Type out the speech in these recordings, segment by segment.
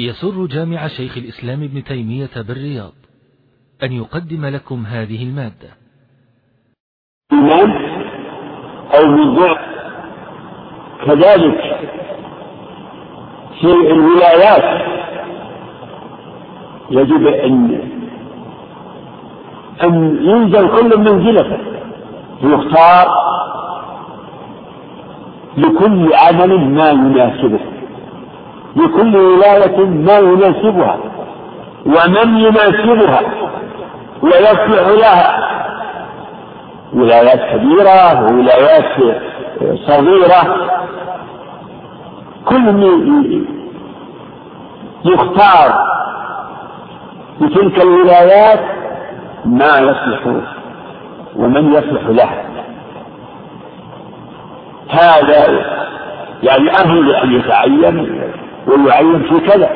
يسر جامع شيخ الإسلام ابن تيمية بالرياض أن يقدم لكم هذه المادة. إيمان أو بالضعف كذلك في الولايات يجب أن أن ينزل كل منزلته ويختار لكل عمل ما يناسبه. لكل ولاية ما يناسبها ومن يناسبها ويصلح لها. ولايات كبيرة وولايات صغيرة. كل يختار لتلك الولايات ما يصلح ومن يصلح لها. هذا يعني أهل أن يتعين ويعين في كذا.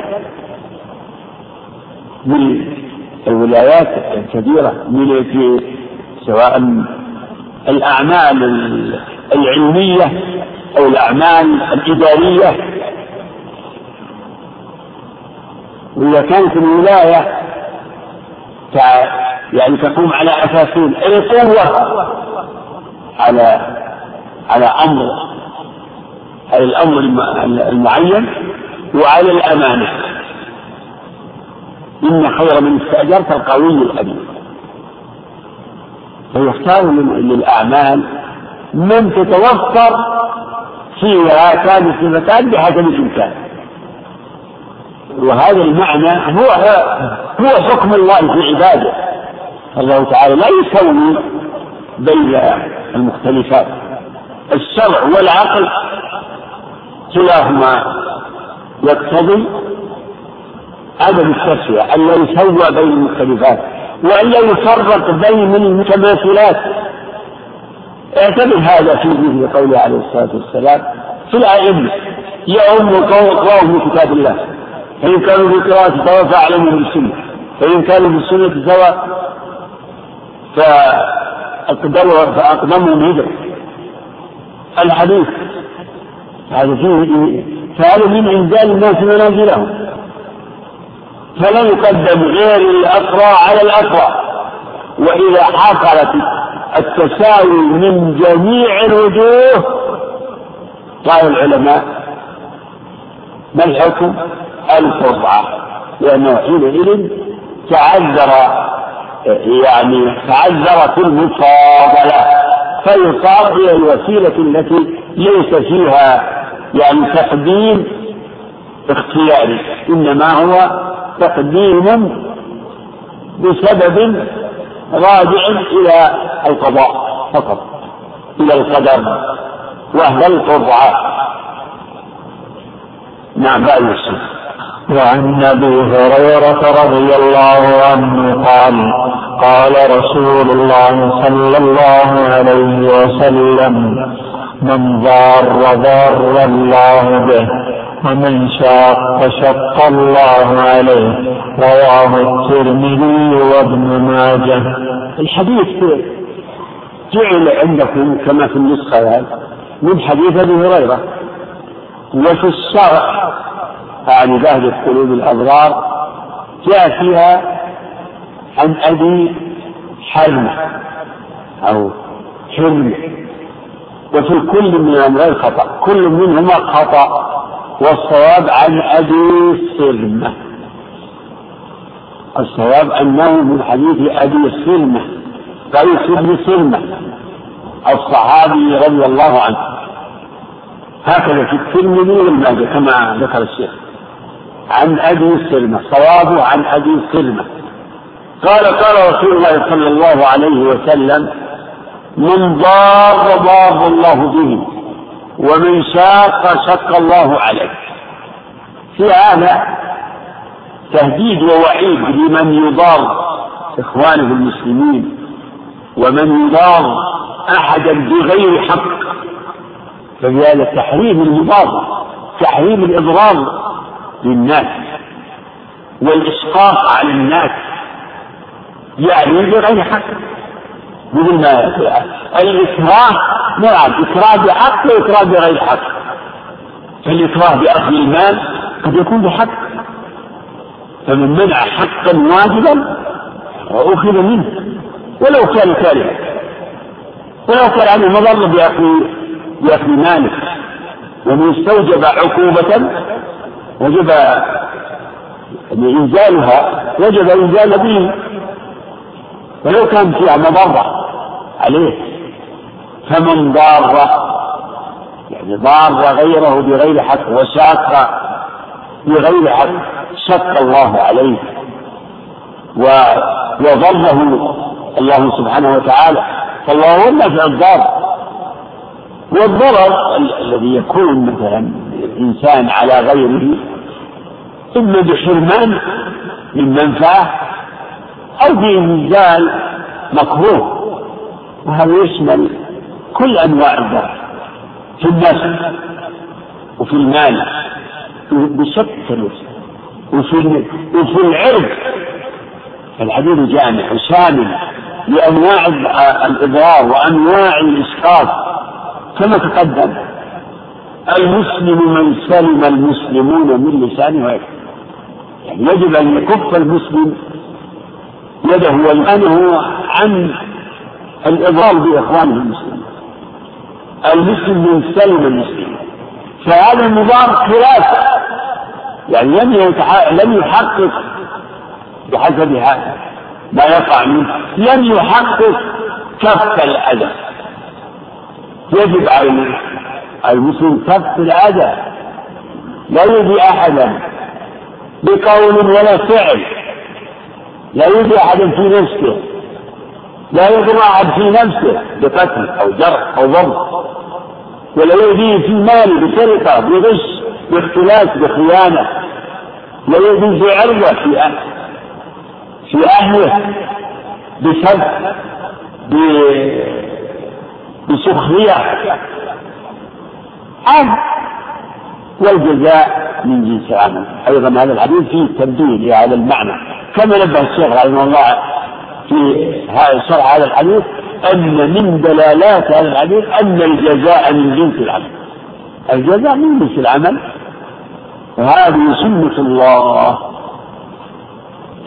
من الولايات الكبيرة من في سواء الأعمال العلمية أو الأعمال الإدارية. وإذا كانت الولاية يعني تقوم على أساسين القوة على على أمر على الأمر المعين. وعلى الأمانة. إن خير من استأجرت القوي الأمين. فيختار للأعمال من تتوفر فيها هاتان الصفتان بحسب الإمكان. وهذا المعنى هو هو حكم الله في عباده. الله تعالى لا يسوي بين المختلفات. الشرع والعقل كلاهما يقتضي عدم التسوية أن لا يسوى بين المختلفات وأن لا يفرق بين المتماثلات. اعتبر هذا في ذهن قوله عليه الصلاة والسلام في الأئمة يؤم قوم من كتاب الله. فإن كانوا في قراءة سواء فأعلموا بالسنة فإن كانوا في السنة سواء فأقدموا فأقدمهم هجرة الحديث هذا فيه فهذا من إنزال الناس منازلهم؟ فلا يقدم غير الأقرى على الأقرى. وإذا حصلت التساوي من جميع الوجوه قال العلماء ما الحكم؟ القرعة لأنه حينئذ تعذر يعني تعذرت المفاضلة فيصار هي الوسيلة التي ليس فيها يعني تقديم اختياري إنما هو تقديم بسبب راجع إلى القضاء فقط إلى القدر وهو القرعة نعم بعد السنة وعن أبي هريرة رضي الله عنه قال قال رسول الله صلى الله عليه وسلم من ضار ضار الله به ومن شاق شق الله عليه رواه الترمذي وابن ماجه. الحديث جعل عندكم كما في النسخة من حديث أبي هريرة وفي الشرع يعني بهجة قلوب الأبرار جاء فيها عن أبي حرمة أو حرمة. وفي كل من الأمرين خطأ. كل منهما خطأ. والصواب عن أبي سلمة. الصواب أنه من حديث أبي سلمة. قيس بن سلمة. الصحابي رضي الله عنه. هكذا في الترمذي والماجه كما ذكر الشيخ. عن أبي سلمة. صوابه عن أبي سلمة. قال قال رسول الله صلى الله عليه وسلم من ضار ضار الله به ومن شاق شق الله عليه. في هذا تهديد ووعيد لمن يضار إخوانه المسلمين ومن يضار أحدا بغير حق. فبهذا تحريم المضار تحريم الإضرار للناس والإسقاط على الناس يعني بغير حق. مثل ما الإكراه نعم إكراه بحق وإكراه بغير حق. فالإكراه بأخذ المال قد يكون بحق. فمن منع حقا واجبا وأخذ منه ولو كان كارها. ولو كان عنه مضرة بأخذ ماله ومن استوجب عقوبة وجب إنزالها وجب إنزال به ولو كان فيها مضرة. عليه. فمن ضار يعني ضار غيره بغير حق وشاق بغير حق شق الله عليه. وضره الله سبحانه وتعالى فالله هو النافع الضار. والضرر الذي يكون مثلا الإنسان على غيره إما بحرمان من منفعة أو بإنزال مكروه. وهذا يشمل كل أنواع الضرر في النفس وفي المال بشتى وفي وفي العرض. الحديث جامع شامل لأنواع الإضرار وأنواع الإسقاط كما تقدم. المسلم من سلم المسلمون من لسانه ويده يعني يجب أن يكف المسلم يده ولسانه عن الإضرار بإخوانه المسلمين. المسلم من سلم المسلمين. فهذا المضار خلاف. يعني لم لم يحقق بحسب هذا ما يقع منه. لم يحقق كف الأذى. يجب على المسلم كف الأذى. لا يؤذي أحدا بقول ولا فعل. لا يؤذي أحدا في نفسه. لا يضر أحد في نفسه بقتل أو جرح أو ضرب ولا يؤذيه في ماله بسرقة بغش باختلاس بخيانة لا يؤذي في عرضة في أهله في أهله بسب بسخرية. أم والجزاء من جنس العمل أيضا هذا الحديث فيه تبديل لهذا المعنى. كما نبه الشيخ رحمه الله في شرح هذا الحديث أن من دلالات هذا الحديث أن الجزاء من جنس العمل. الجزاء من جنس العمل. وهذه سنة الله.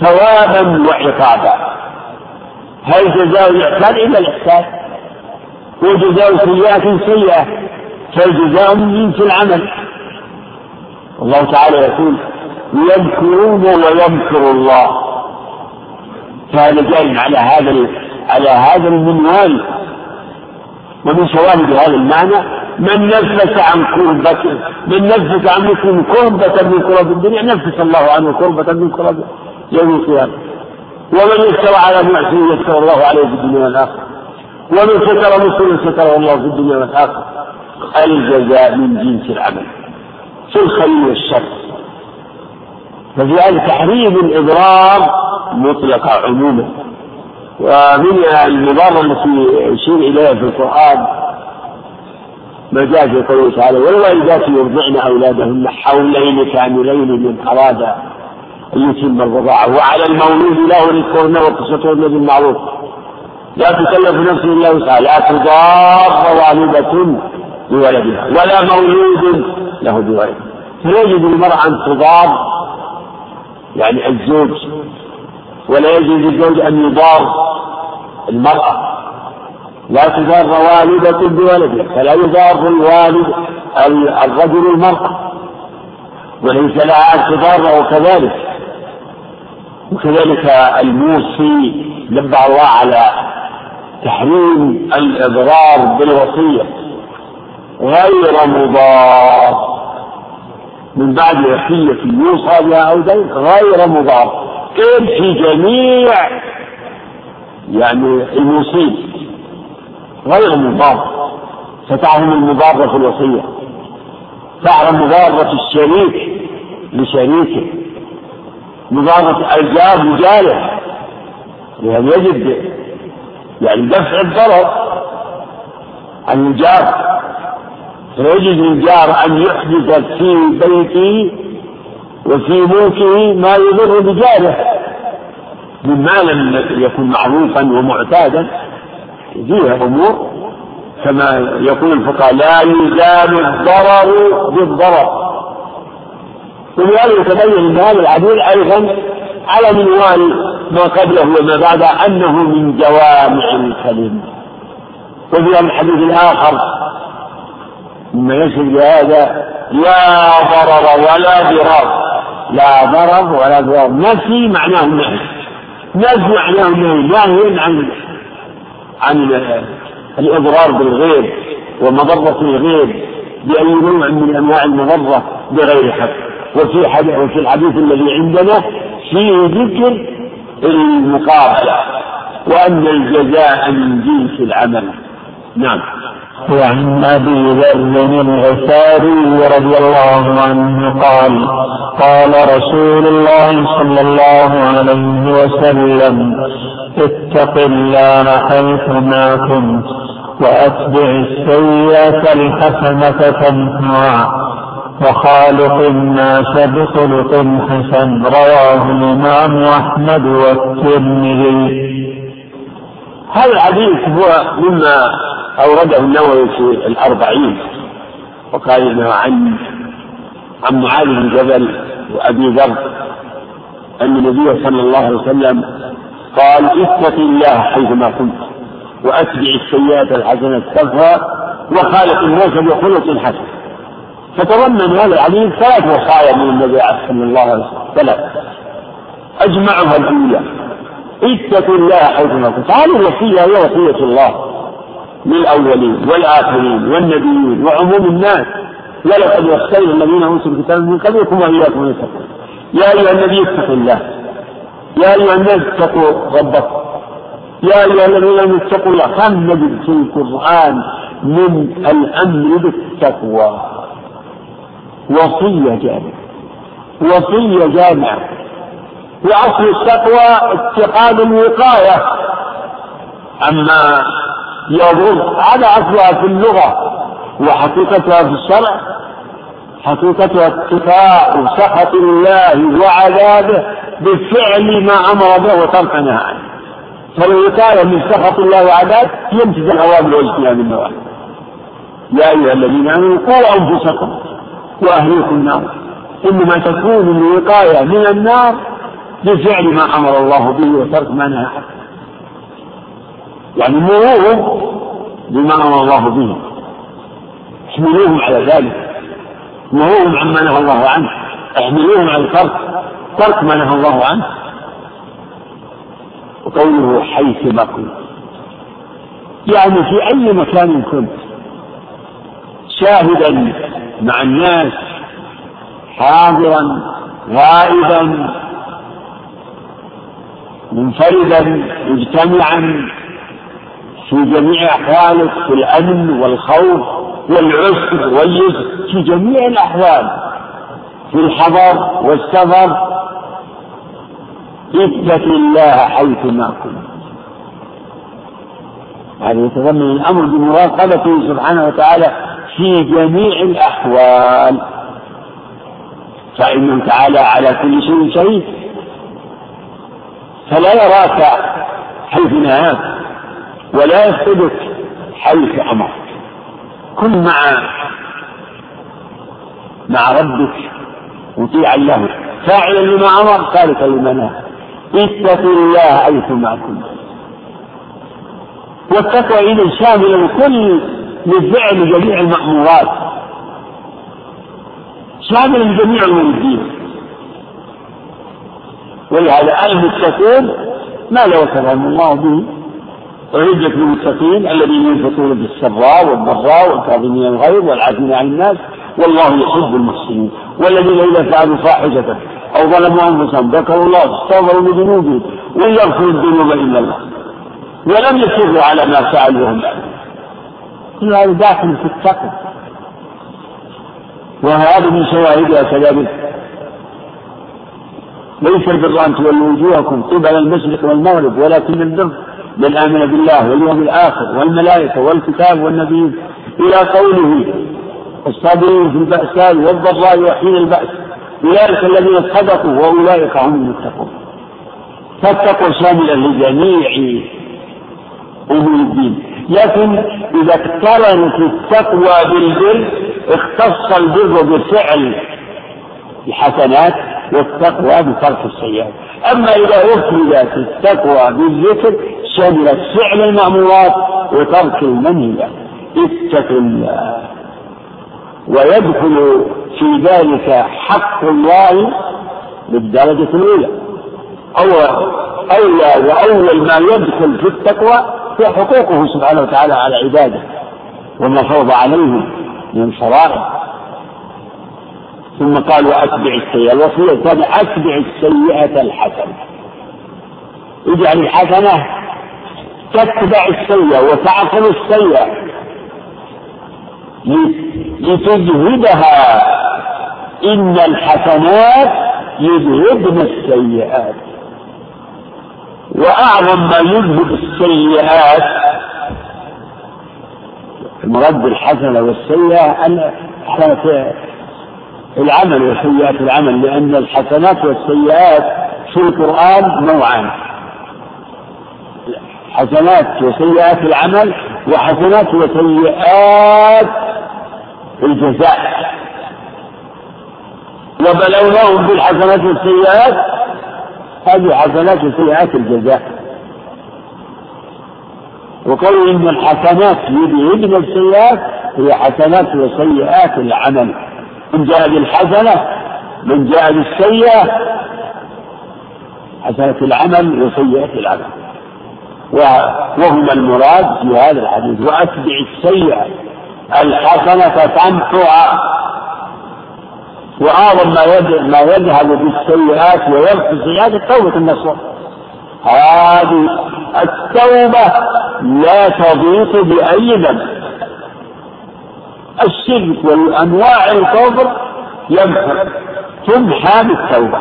ثوابا وعقابا. هل جزاء الإحسان إلا الإحسان؟ وجزاء سيئة سيئة. فالجزاء من جنس العمل؟ الله تعالى يقول يمكرون ويمكر الله. فهذا جاء على هذا على هذا المنوال ومن شواهد هذا المعنى من نفس عن كربة من نفس عن مسلم كربة من كرب الدنيا نفس الله عنه كربة من كرب يوم القيامة. ومن يستوى على معصية يستوى الله عليه في الدنيا والآخرة. ومن ستر مسلم ستره الله في الدنيا والآخرة. الجزاء من جنس العمل. في الخير والشر. ففي هذا تحريم الإضرار مطلقة عموما. ومن المضارة التي يشير إليها في القرآن ما جاء في قوله تعالى والوالدات يرضعن أولادهن حولين كاملين من أراد أن يتم الرضاعة. وعلى المولود له رزقهن وقصتهن بالمعروف. لا تكلف نفس إلا وسعها لا تضار والدة بولدها ولا مولود له بولده. فيجب المرأة أن تضار يعني الزوج ولا يجوز للزوج أن يضار المرأة لا تضار والدة بولدها فلا يضار الوالد الرجل المرأة وليس لها أن تضاره كذلك. وكذلك الموصي نبه الله على تحريم الإضرار بالوصية. غير مضار. من بعد وصية يوصى بها أو دين غير مضار. كيف في جميع يعني الموصين غير مضار فتعلم المضارة في الوصية. تعلم مضارة الشريك لشريكه. مضارة الجار لجاره يعني يجب يعني دفع الضرر عن الجار. فيجب للجار أن يحدث في بيته وفي ملكه ما يضر بجاره. مما لم يكن معروفا ومعتادا فيها أمور كما يقول الفقهاء لا يزال الضرر بالضرر. ولذلك تبين إن هذا الحديث أيضا على منوال ما قبله وما بعده أنه من جوامع الكلم وفي الحديث الآخر مما يشهد بهذا لا ضرر ولا ضرار. لا ضرر ولا ضرار نفي معناه النهي نفي معناه النهي نهي عن عن الإضرار بالغير ومضرة الغير بأي نوع من أنواع المضرة بغير حق. وفي حديث وفي الحديث الذي عندنا فيه ذكر المقابلة وأن الجزاء من جنس العمل. نعم. وعن أبي ذر الغفاري رضي الله عنه قال قال رسول الله صلى الله عليه وسلم اتق الله حيثما كنت وأتبع السيئة الحسنه تمحها وخالق الناس بخلق حسن رواه الإمام أحمد والترمذي. هذا الحديث هو مما أورده النووي في الأربعين وقال إنه عن عن معاذ بن جبل وأبي ذر أن النبي صلى الله عليه وسلم قال اتق الله حيثما كنت وأتبع السيئات الحسنة تمحها وخالق الناس بخلق حسن. فتضمن هذا الحديث ثلاث وصايا من النبي صلى الله عليه وسلم. ثلاث أجمعها الأولى اتقوا الله حيثما كنت. هذه الوصية هي وصية الله. للأولين والآخرين والنبيين وعموم الناس. ولقد وصينا الذين أوتوا الكتاب من قبلكم وإياكم أن يتقوا. يا أيها النبي اتق الله. يا أيها الناس اتقوا ربكم. يا أيها الذين آمنوا اتقوا الله. كم نجد في القرآن من الأمر بالتقوى؟ وصية جامعة. وصية جامعة. وأصل التقوى اتقاد الوقاية. أما يضر هذا أصلها في اللغة. وحقيقتها في الشرع حقيقتها اتقاء سخط الله وعذابه بفعل ما أمر به وترك نهى عنه فالوقاية من سخط الله وعذابه يمتثل الأوامر واجتناب النواهي. يا أيها الذين آمنوا قوا أنفسكم وأهليكم النار. إنما تكون الوقاية من النار بفعل ما أمر الله به وترك ما نهى عنه. يعني مروهم بما أمر الله به. احملوهم على ذلك. نهوهم عما نهى الله عنه. احملوهم على الترك. ترك ما نهى الله عنه. وقوله حيث ما كنت يعني في أي مكان كنت. شاهدا مع الناس. حاضرا. غائبا. منفردا. مجتمعا. في جميع أحوالك في الأمن والخوف والعسر واليسر في جميع الأحوال في الحضر والسفر. اتق الله حيثما كنت. هذا يتضمن الأمر بمراقبته سبحانه وتعالى في جميع الأحوال. فإنه تعالى على كل شيء شهيد. فلا يراك حيث نهاك. ولا يفقدك حيث أمرك كن مع مع ربك مطيعا له. فاعلا لما أمر تاركا لما نهى. اتقوا الله حيثما كنت والتقوى إذا شاملة كل لفعل جميع المأمورات. شاملا لجميع المريدين. ولهذا المتقون ما لو كرم الله به. أعدت للمتقين الذين ينفقون بالسراء والضراء والكاظمين الغيظ والعافين عن الناس والله يحب المحسنين والذين إذا فعلوا فاحشة أو ظلموا أنفسهم ذكروا الله استغفروا لذنوبهم وإن يغفر الذنوب إلا الله. ولم يصروا على ما فعلوا وهم كل هذا داخل في التقوى. وهذا من شواهدها كذلك ليس البر أن تولوا وجوهكم قبل المشرق والمغرب ولكن البر من آمن بالله واليوم الآخر والملائكة والكتاب والنبيين إلى قوله الصابرين في البأساء والضراء وحين البأس أولئك الذين صدقوا وأولئك هم المتقون. فالتقوى شاملة لجميع أمور الدين. لكن إذا اقترنت التقوى بالبر اختص البر بفعل الحسنات والتقوى بترك السيئات. أما إذا أفردت التقوى بالذكر شملت فعل المأمورات وترك المنهيات اتقوا الله. ويدخل في ذلك حق الله بالدرجة الأولى. أول أولى وأول ما يدخل في التقوى هي حقوقه سبحانه وتعالى على عباده وما فرض عليهم من الشرائع ثم قال وأتبع السيئة. الوصية الثانية أتبع السيئة الحسنة. اجعل الحسنة تتبع السيئة وتعقل السيئة. لتجهدها. إن الحسنات يذهبن السيئات. وأعظم ما يذهب السيئات المرد بالحسنة والسيئة حسنة العمل وسيئات العمل لأن الحسنات والسيئات في القرآن نوعان. حسنات وسيئات العمل وحسنات وسيئات الجزاء. وبلوناهم بالحسنات والسيئات هذه حسنات وسيئات الجزاء. وقالوا إن الحسنات يذهبن السيئات هي حسنات وسيئات العمل. من جاء بالحسنة من جاء بالسيئة حسنة العمل وسيئة العمل. وهما المراد في هذا الحديث. وأتبع السيئة الحسنة تمحها وأعظم ما ما يذهب بالسيئات ويرفع السيئات التوبة النصوح هذه التوبة لا تضيق بأي ذنب. الشرك وأنواع الكفر يمحى تمحى بالتوبة.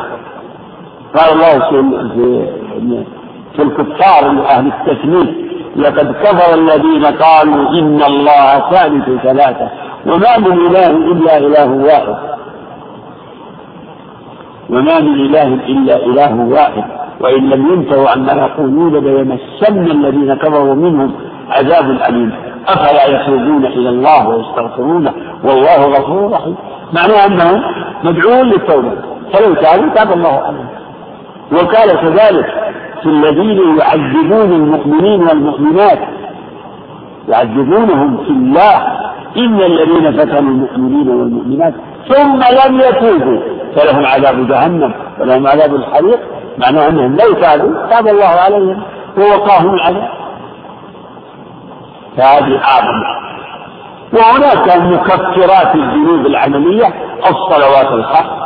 قال الله في الكفار أهل التثليث لقد كفر الذين قالوا إن الله ثالث ثلاثة وما من إله إلا إله واحد. وما من إله إلا إله واحد. وإن لم ينتهوا عما يقولون ليمسن الذين كفروا منهم عذاب أليم. أفلا يتوبون إلى الله ويستغفرونه؟ والله غفور رحيم. معناه أنهم مدعوون للتوبة. فلو تابوا تاب الله عليهم. وقال كذلك في الذين يعذبون المؤمنين والمؤمنات. يعذبونهم في الله. إن الذين فتنوا المؤمنين والمؤمنات ثم لم يتوبوا. فلهم عذاب جهنم ولهم عذاب الحريق. معناه أنهم لو تابوا تاب الله عليهم. ووقاهم العذاب فهذه أعظم وهناك مكفرات الذنوب العملية الصلوات الخمس.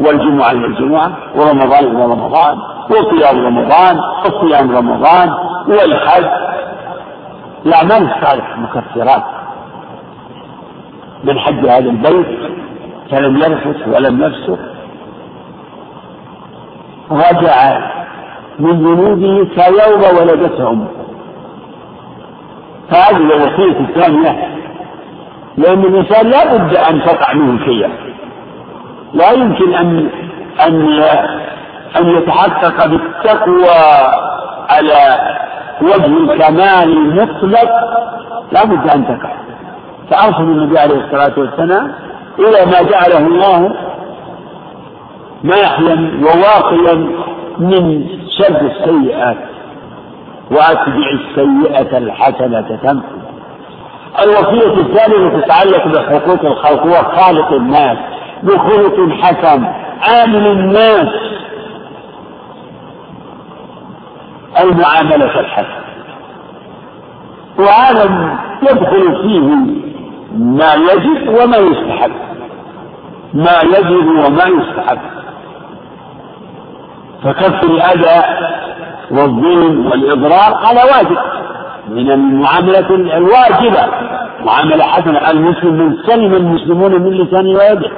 والجمعة إلى الجمعة ورمضان إلى رمضان وقيام رمضان وصيام رمضان والحج الأعمال الصالحة مكفرات. من حج هذا البيت فلم يرفث ولم يفسق. رجع من ذنوبه كيوم ولدته امه فهذه الوصية الثانية لأن الإنسان لا بد أن تقع منه شيئا. لا يمكن أن أن أن يتحقق بالتقوى على وجه الكمال المطلق. لا بد أن تقع. فأرسل النبي عليه الصلاة والسلام إلى ما جعله الله ماحيا وواقيا من شر السيئات وأتبع السيئة الحسنة تمحو. الوصية الثانية تتعلق بحقوق الخلق هو خالق الناس. بخلق حسن عامل الناس. المعاملة الحسنة. وهذا يدخل فيه ما يجب وما يستحب. ما يجب وما يستحب. فكف الأذى والظلم والإضرار هذا واجب. من المعاملة الواجبة معاملة حسنة. المسلم من سلم المسلمون من لسانه ويده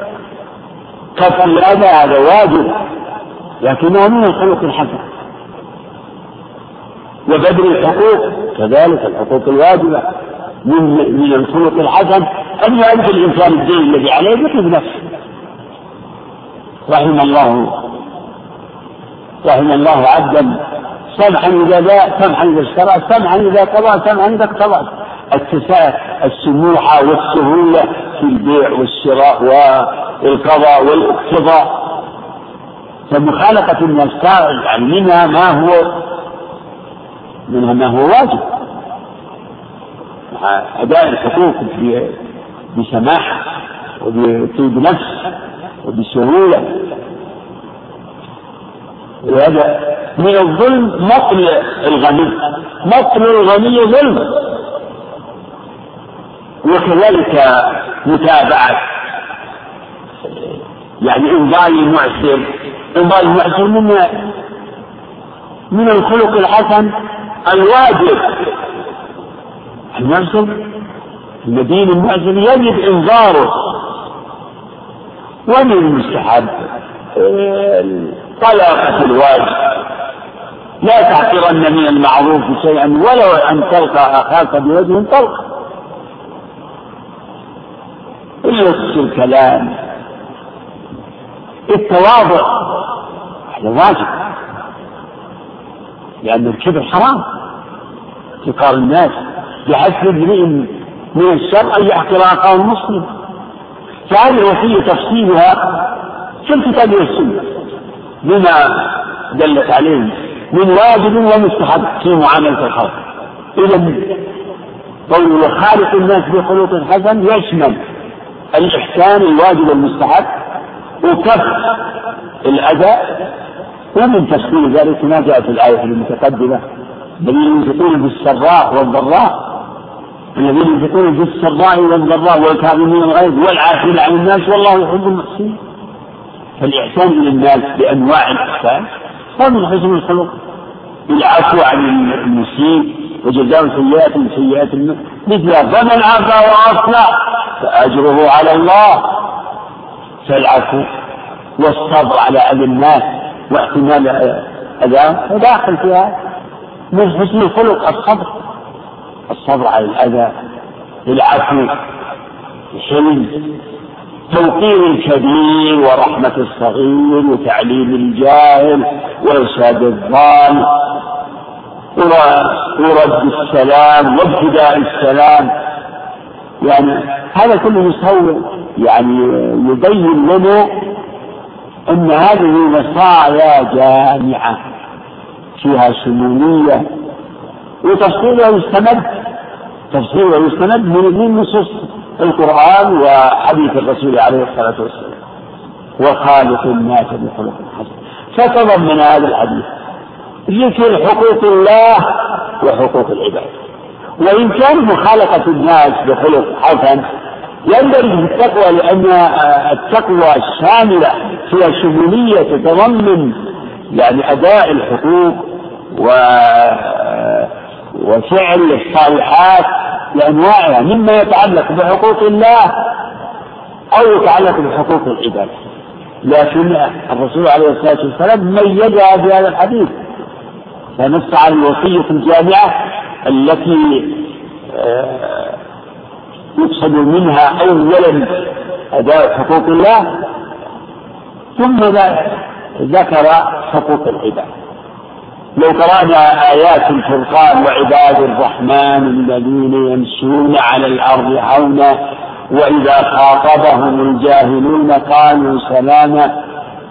كف الأذى هذا واجب لكنه من الخلق الحسن. وبذل الحقوق كذلك الحقوق الواجبة. من من الخلق الحسن أن يعرف الإنسان الدين الذي عليه مثل نفسه. رحم الله رحم الله عبدا. سمحا إذا باع سمحا إذا اشترى سمحا إذا قضى سمحا إذا اقتضى. السموحة والسهولة في البيع والشراء القضاء والاقتضاء فمخالفة يعني منها ما هو؟ منها ما هو واجب. أداء الحقوق بسماحة وبطيب نفس وبسهولة. وهذا من الظلم مطل الغني. مطل الغني ظلم. وكذلك متابعة يعني إنظار المعسر. إنظار المعسر من من الخلق الحسن الواجب. المعسر المدين المعسر يجب إنظاره ومن المستحب طلاقة الواجب لا تحقرن من المعروف شيئا ولو أن تلقى أخاك بوجه طلق. يلص الكلام التواضع. هذا واجب. لأن الكبر حرام. احتقار الناس يحسب امرئ من الشر أن يحقر أخاه المسلم فهذه الوصية تفصيلها في الكتاب والسنة. بما دلت عليه من واجب ومستحب في معاملة الخلق. إذا قوله وخالق الناس بخلق حسن يشمل الإحسان الواجب المستحب وكف الأذى ومن تفصيل ذلك ما جاء في الآية المتقدمة الذين ينفقون بالسراء والضراء الذين ينفقون بالسراء والضراء والكاظمين الغيظ والعافين عن الناس والله يحب المحسنين. فالإحسان إلى الناس بأنواع الإحسان هو من حسن الخلق. العفو عن المسيء وجزاء سيئات سيئات مثل فمن عفا وأصلح فأجره على الله. فالعفو والصبر على أذى الناس واحتمال أذاه داخل فيها من حسن الخلق الصبر. الصبر على الأذى العفو الحلم توقير الكبير ورحمة الصغير وتعليم الجاهل وإرشاد الضال ورد السلام وابتداء السلام. يعني هذا كله مصور يعني يبين لنا أن هذه مصايا جامعة فيها شمولية وتفصيلها يستمد تفصيلها يستمد من نصوص القرآن وحديث الرسول عليه الصلاة والسلام. وخالق الناس بخلق حسن فتضمن هذا الحديث ذكر حقوق الله وحقوق العباد. وإن كان مخالقة الناس بخلق حسن يندرج في التقوى لأن التقوى الشاملة فيها شمولية تتضمن يعني أداء الحقوق و وفعل الصالحات بأنواعها مما يتعلق بحقوق الله أو يتعلق بحقوق العباد. لكن الرسول عليه الصلاة والسلام ميزها في هذا الحديث. فنص على الوصية الجامعة التي آه، يقصد منها أولا أداء حقوق الله ثم ذكر حقوق العباد. لو قرأنا آيات الفرقان وعباد الرحمن الذين يمشون على الأرض حونا وإذا خاطبهم الجاهلون قالوا سلاما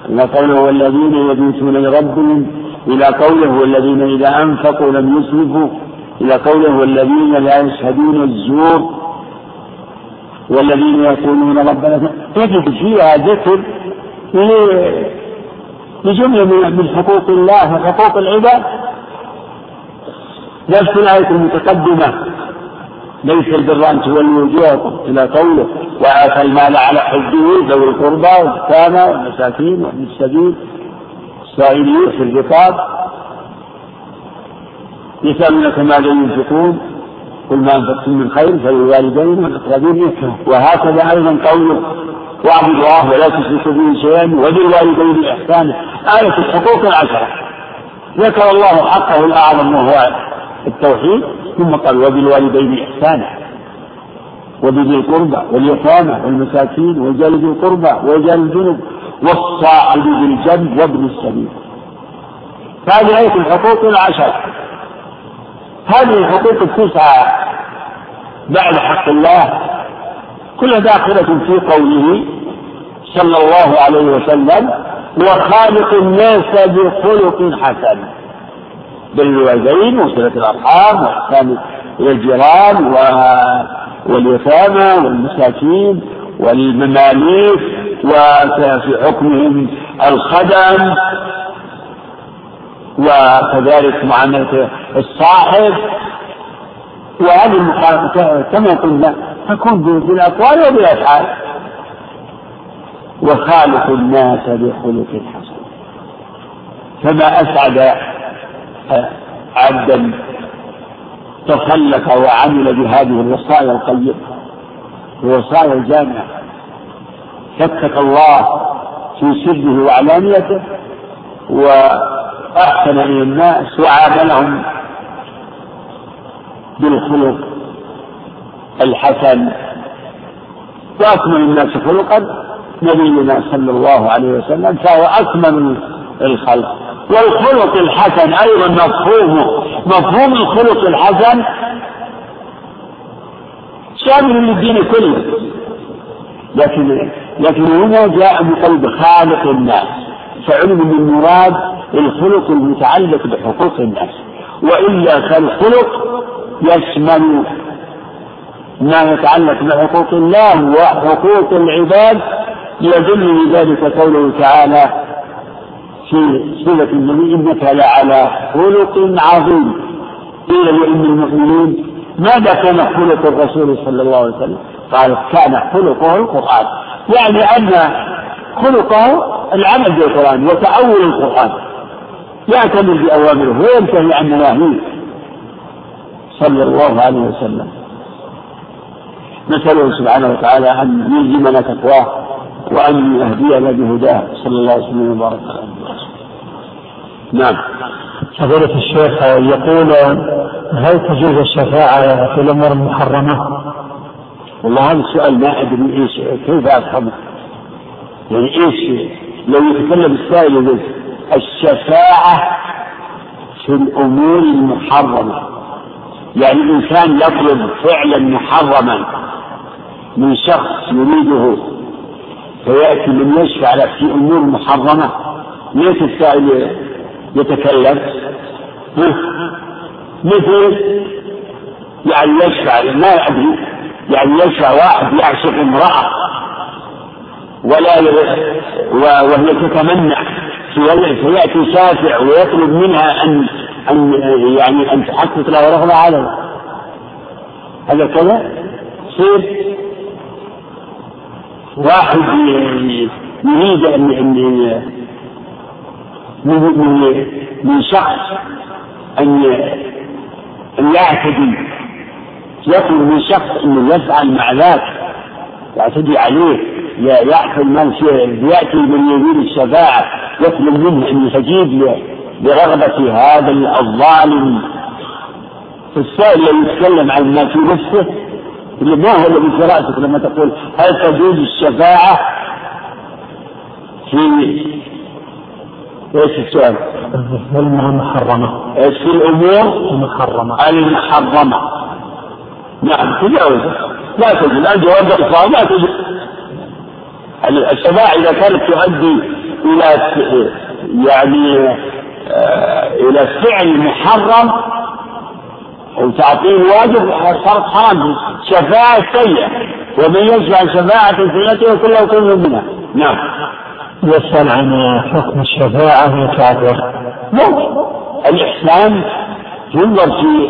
وقوله والذين يبيتون لربهم إلى قوله والذين إذا أنفقوا لم يسرفوا إلى قوله والذين لا يشهدون الزور والذين يقولون ربنا تجد فيها ذكر لجملة من حقوق الله وحقوق العباد. نفس الآية المتقدمة ليس البر أن تولوا وجوهكم إلى قوله وآتى المال على حبه ذوي القربى واليتامى والمساكين وابن السبيل السائلين في الرقاب. يسألونك ماذا ينفقون؟ قل ما أنفقتم من خير فللوالدين والأقربين وهكذا أيضا قوله واعبدوا الله ولا تشركوا به شيئا وبالوالدين إحسانا آية الحقوق العشرة. ذكر الله حقه الأعظم وهو التوحيد ثم قال وبالوالدين إحسانا وبذي القربى واليتامى والمساكين وجلد القربى وجل الجنب والصاحب بالجنب وابن السبيل. هذه آية الحقوق العشرة. هذه الحقوق التسعة بعد حق الله. كلها داخلة في قوله صلى الله عليه وسلم وخالق الناس بخلق حسن. بالوالدين وصلة الأرحام وإحسان إلى الجيران واليتامى والمساكين والمماليك وفي حكمهم الخدم. وكذلك معاملة الصاحب. وهذه كما قلنا تكون بالأقوال وبالأفعال. وخالق الناس بخلق حسن. فما أسعد عبدا تخلف وعمل بهذه الوصايا القيمة الوصايا الجامعة. فكك الله في سره وعلانيته وأحسن إلى الناس وعاملهم بالخلق الحسن. وأكمل الناس خلقا نبينا صلى الله عليه وسلم فهو أكمل الخلق. والخلق الحسن أيضا مفهومه مفهوم الخلق الحسن شامل للدين كله. لكن لكن هنا جاء بقلب خالق الناس فعلم من المراد الخلق المتعلق بحقوق الناس وإلا فالخلق يشمل ما يتعلق بحقوق الله وحقوق العباد يدل لذلك قوله تعالى في سورة النبي إنك لعلى خلق عظيم. قيل لأم المؤمنين ماذا كان خلق الرسول صلى الله عليه وسلم؟ قال كان خلقه القرآن. يعني أن خلقه العمل بالقرآن وتأول القرآن. يعتمد بأوامره وينتهي عن نواهيه. صلى الله عليه وسلم. نسأله سبحانه وتعالى أن يلزمنا تقواه وأن يهدينا بهداه. صلى الله عليه وسلم وبارك على نعم. فضيلة الشيخ يقول هل تجوز الشفاعة في الأمور المحرمة؟ والله هذا السؤال ما أدري إيش كيف أفهمه؟ يعني إيش لو يتكلم السائل يقول الشفاعة في الأمور المحرمة. يعني الإنسان يطلب فعلا محرما من شخص يريده فيأتي من يشفع له في أمور محرمة. ليس السائل يتكلم. مثل يعني يشفع ما أدري يعني يشفع واحد يعشق امرأة ولا وهي تتمنع. فيأتي شافع ويطلب منها أن أن يعني أن تحقق له رغبة عليه هذا كذا؟ يصير واحد يريد أن من من من شخص أن أن يعتدي. يطلب من شخص أنه يفعل مع ذاك يعتدي عليه. يأكل من يأتي من يريد الشفاعة يطلب منه أن يستجيب لرغبة هذا الظالم. فالسائل الذي يتكلم عن ما في نفسه اللي ما هو الذي في رأسك لما تقول هل تجوز الشفاعة؟ في إيش السؤال؟ الأمور المحرمة. إيش في الأمور؟ المحرمة. المحرمة. نعم تجاوز. لا تجوز. الآن جواب الإقرار لا تجوز. الشفاعة إذا كانت تؤدي إلى يعني آه إلى فعل محرم وتعطيه الواجب صارت حرام. شفاعة سيئة. ومن يشفع شفاعة سيئة يكون له كل منها. نعم. يسأل عن حكم الشفاعة للكافر ممكن الإحسان ينظر في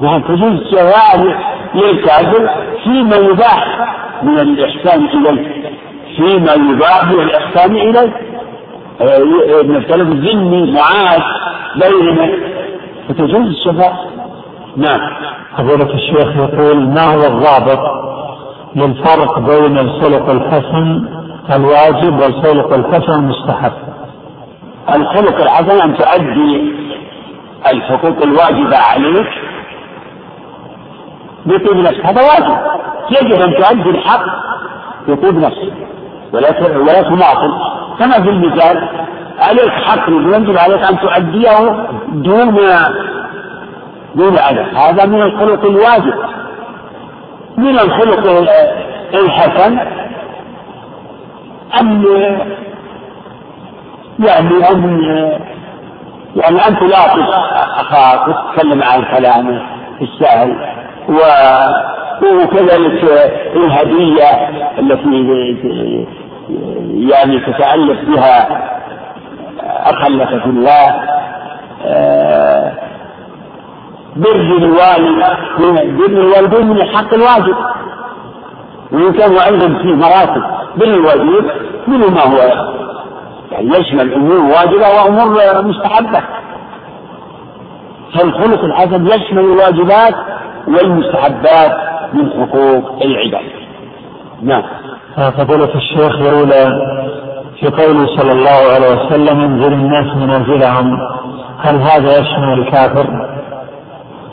نعم تجوز الشفاعة للكافر فيما يباح من الإحسان إليه. فيما يباح الإحسان إليه. نختلف الذمي معاد بيننا فتجوز الشفاعة نعم. فضيلة الشيخ يقول ما هو الضابط للفرق بين الخلق الحسن الواجب والخلق الحسن المستحب؟ الخلق الحسن أن تؤدي الحقوق الواجبة عليك بطيب نفسك. هذا واجب. يجب أن تؤدي الحق بطيب نفسك. ولا ولا تماطل كما في المثال عليك حق يجب عليك أن تؤديه دون دون أذى هذا من الخلق الواجب. من الخلق الحسن أن يعني أن يعني أن تلاطف أخاك وتتكلم عن كلامه السهل و وكذلك الهدية التي يعني تتألف بها أخا لك في الله بر الوالد بر الوالدين من حق الواجب. وإن كانوا أيضا في مراتب بر الواجب منه ما هو؟ يعني يشمل أمور واجبة وأمور مستحبة. فالخلق الحسن يشمل الواجبات والمستحبات. من حقوق العباد. نعم. فضيلة الشيخ يقول في قوله صلى الله عليه وسلم انزل الناس منازلهم هل هذا يشمل الكافر؟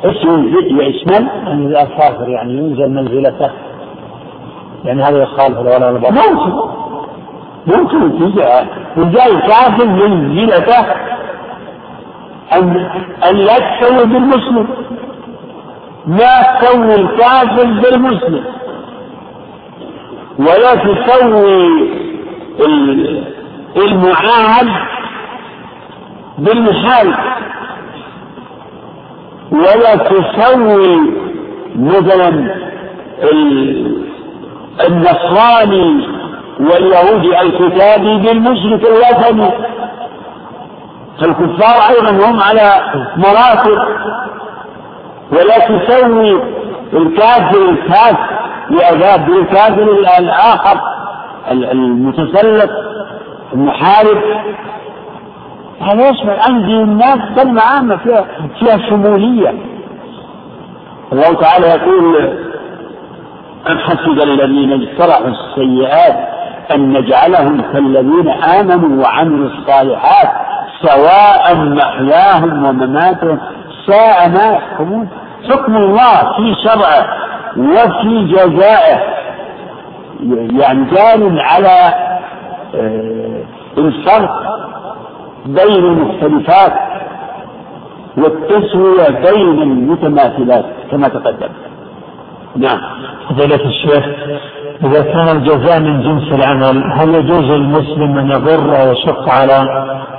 اسم يشمل أن الكافر يعني ينزل منزلته. يعني هذا يخالف الولاء والبراء ممكن. ممكن يجي الكافر منزلته أن أن لا تسوي بالمسلم. ما تسوي الكافر بالمسلم. ولا تسوي المعاهد بالمحال ولا تسوي مثلا النصراني واليهودي الكتابي بالمشرك الوثني. فالكفار أيضا هم على مراتب ولا تسوي الكافر الكافر بعذاب بالكافر الآخر المتسلط المحارب. هذا يشمل عندي الناس كلمة عامة فيها فيها شمولية. الله تعالى يقول أم حسب الذين اجترحوا السيئات أن نجعلهم كالذين آمنوا وعملوا الصالحات سواء محياهم ومماتهم ساء ما يحكمون. حكم الله في شرعه وفي جزائه. يعني جار على آه، الفرق بين المختلفات والتسوية بين المتماثلات كما تقدم. نعم. فضيلة الشيخ إذا كان الجزاء من جنس العمل هل يجوز للمسلم أن يضر أو يشق على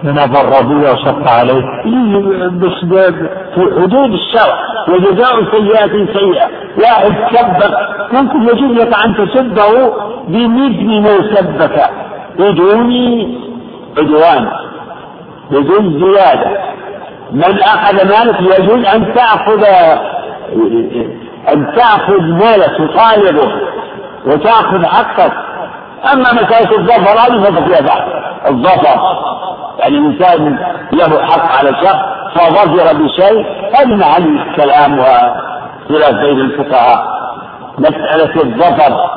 من أضر به أو شق عليه؟ بس في حدود الشرع وجزاء سيئات سيئة. واحد سبك ممكن يجوز لك أن تسبه بمثل ما سبك. بدون عدوان بدون زيادة. من أخذ مالك يجوز أن تأخذ أن تأخذ مالك تطالبه. وتأخذ حقك. أما مسألة الظفر هذه فقط فيها الظفر يعني الإنسان له حق على شخص فظفر بشيء هذه محل كلام وخلاف بين الفقهاء. مسألة الظفر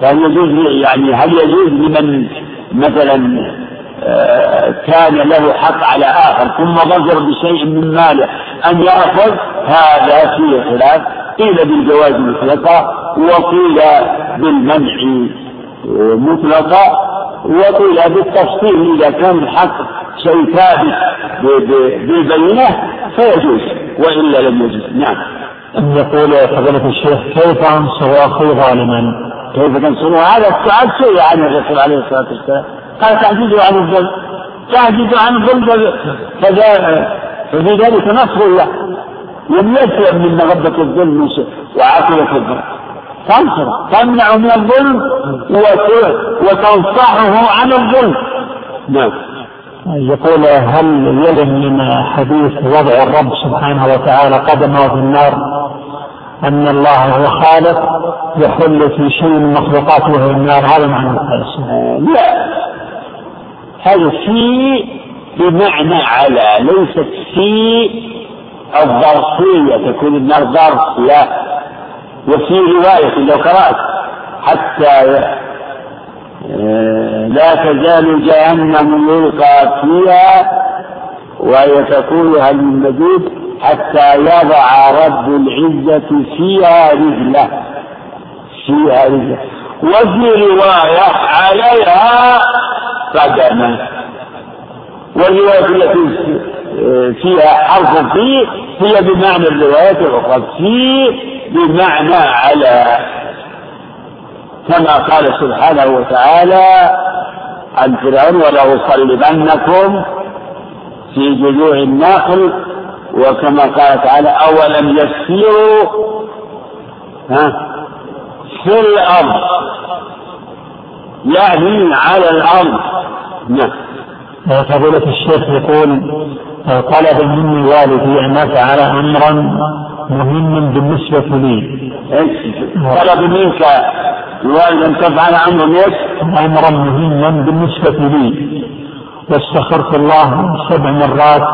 فهل يجوز يعني هل يجوز لمن مثلا آه، كان له حق على آخر ثم ظفر بشيء من ماله أن يأخذ؟ هذا فيه خلاف. قيل بالجواز مطلقا وقيل بالمنع مطلقا وقيل بالتفصيل. إذا كان الحق شيء ثابت بالبينة فيجوز وإلا لم يجوز. نعم. أن يقول فضيلة الشيخ كيف أنصر أخي ظالما؟ كيف تنصره؟ هذا السؤال سئل عن الرسول عليه الصلاة والسلام. قال تعجزوا عن الظلم تعجزوا عن الظلم ففي ذلك نصر الله. لم يسلم من مغبة الظلم وعاقبة الظلم تنصر تمنع من الظلم وتنصحه عن الظلم. نعم. يقول هل يلم من حديث وضع الرب سبحانه وتعالى قدمه في النار أن الله هو خالق يحل في شيء من مخلوقاته في النار؟ هذا معنى الحديث لا. هذا في بمعنى على ليست في الظرفية تكون النار ظرف لا وفي رواية لو قرأت حتى آه، لا تزال جهنم يلقى فيها وهي تقول هل من مزيد حتى يضع رب العزة فيها رجله فيها رجله. وفي رواية عليها قدما والرواية التي فيها حرف في هي بمعنى الروايات الأخرى. في بمعنى على كما قال سبحانه وتعالى عن فرعون ولأصلبنكم في جذوع النخل. وكما قال تعالى أولم يسيروا ها في الأرض؟ يعني على الأرض. نعم. فضيلة الشيخ يقول طلب مني والدي أن أفعل أمرا مهما بالنسبة لي طلب منك الوالد أن تفعل أمرا إيش؟ أمرا مهما بالنسبة لي واستخرت الله سبع مرات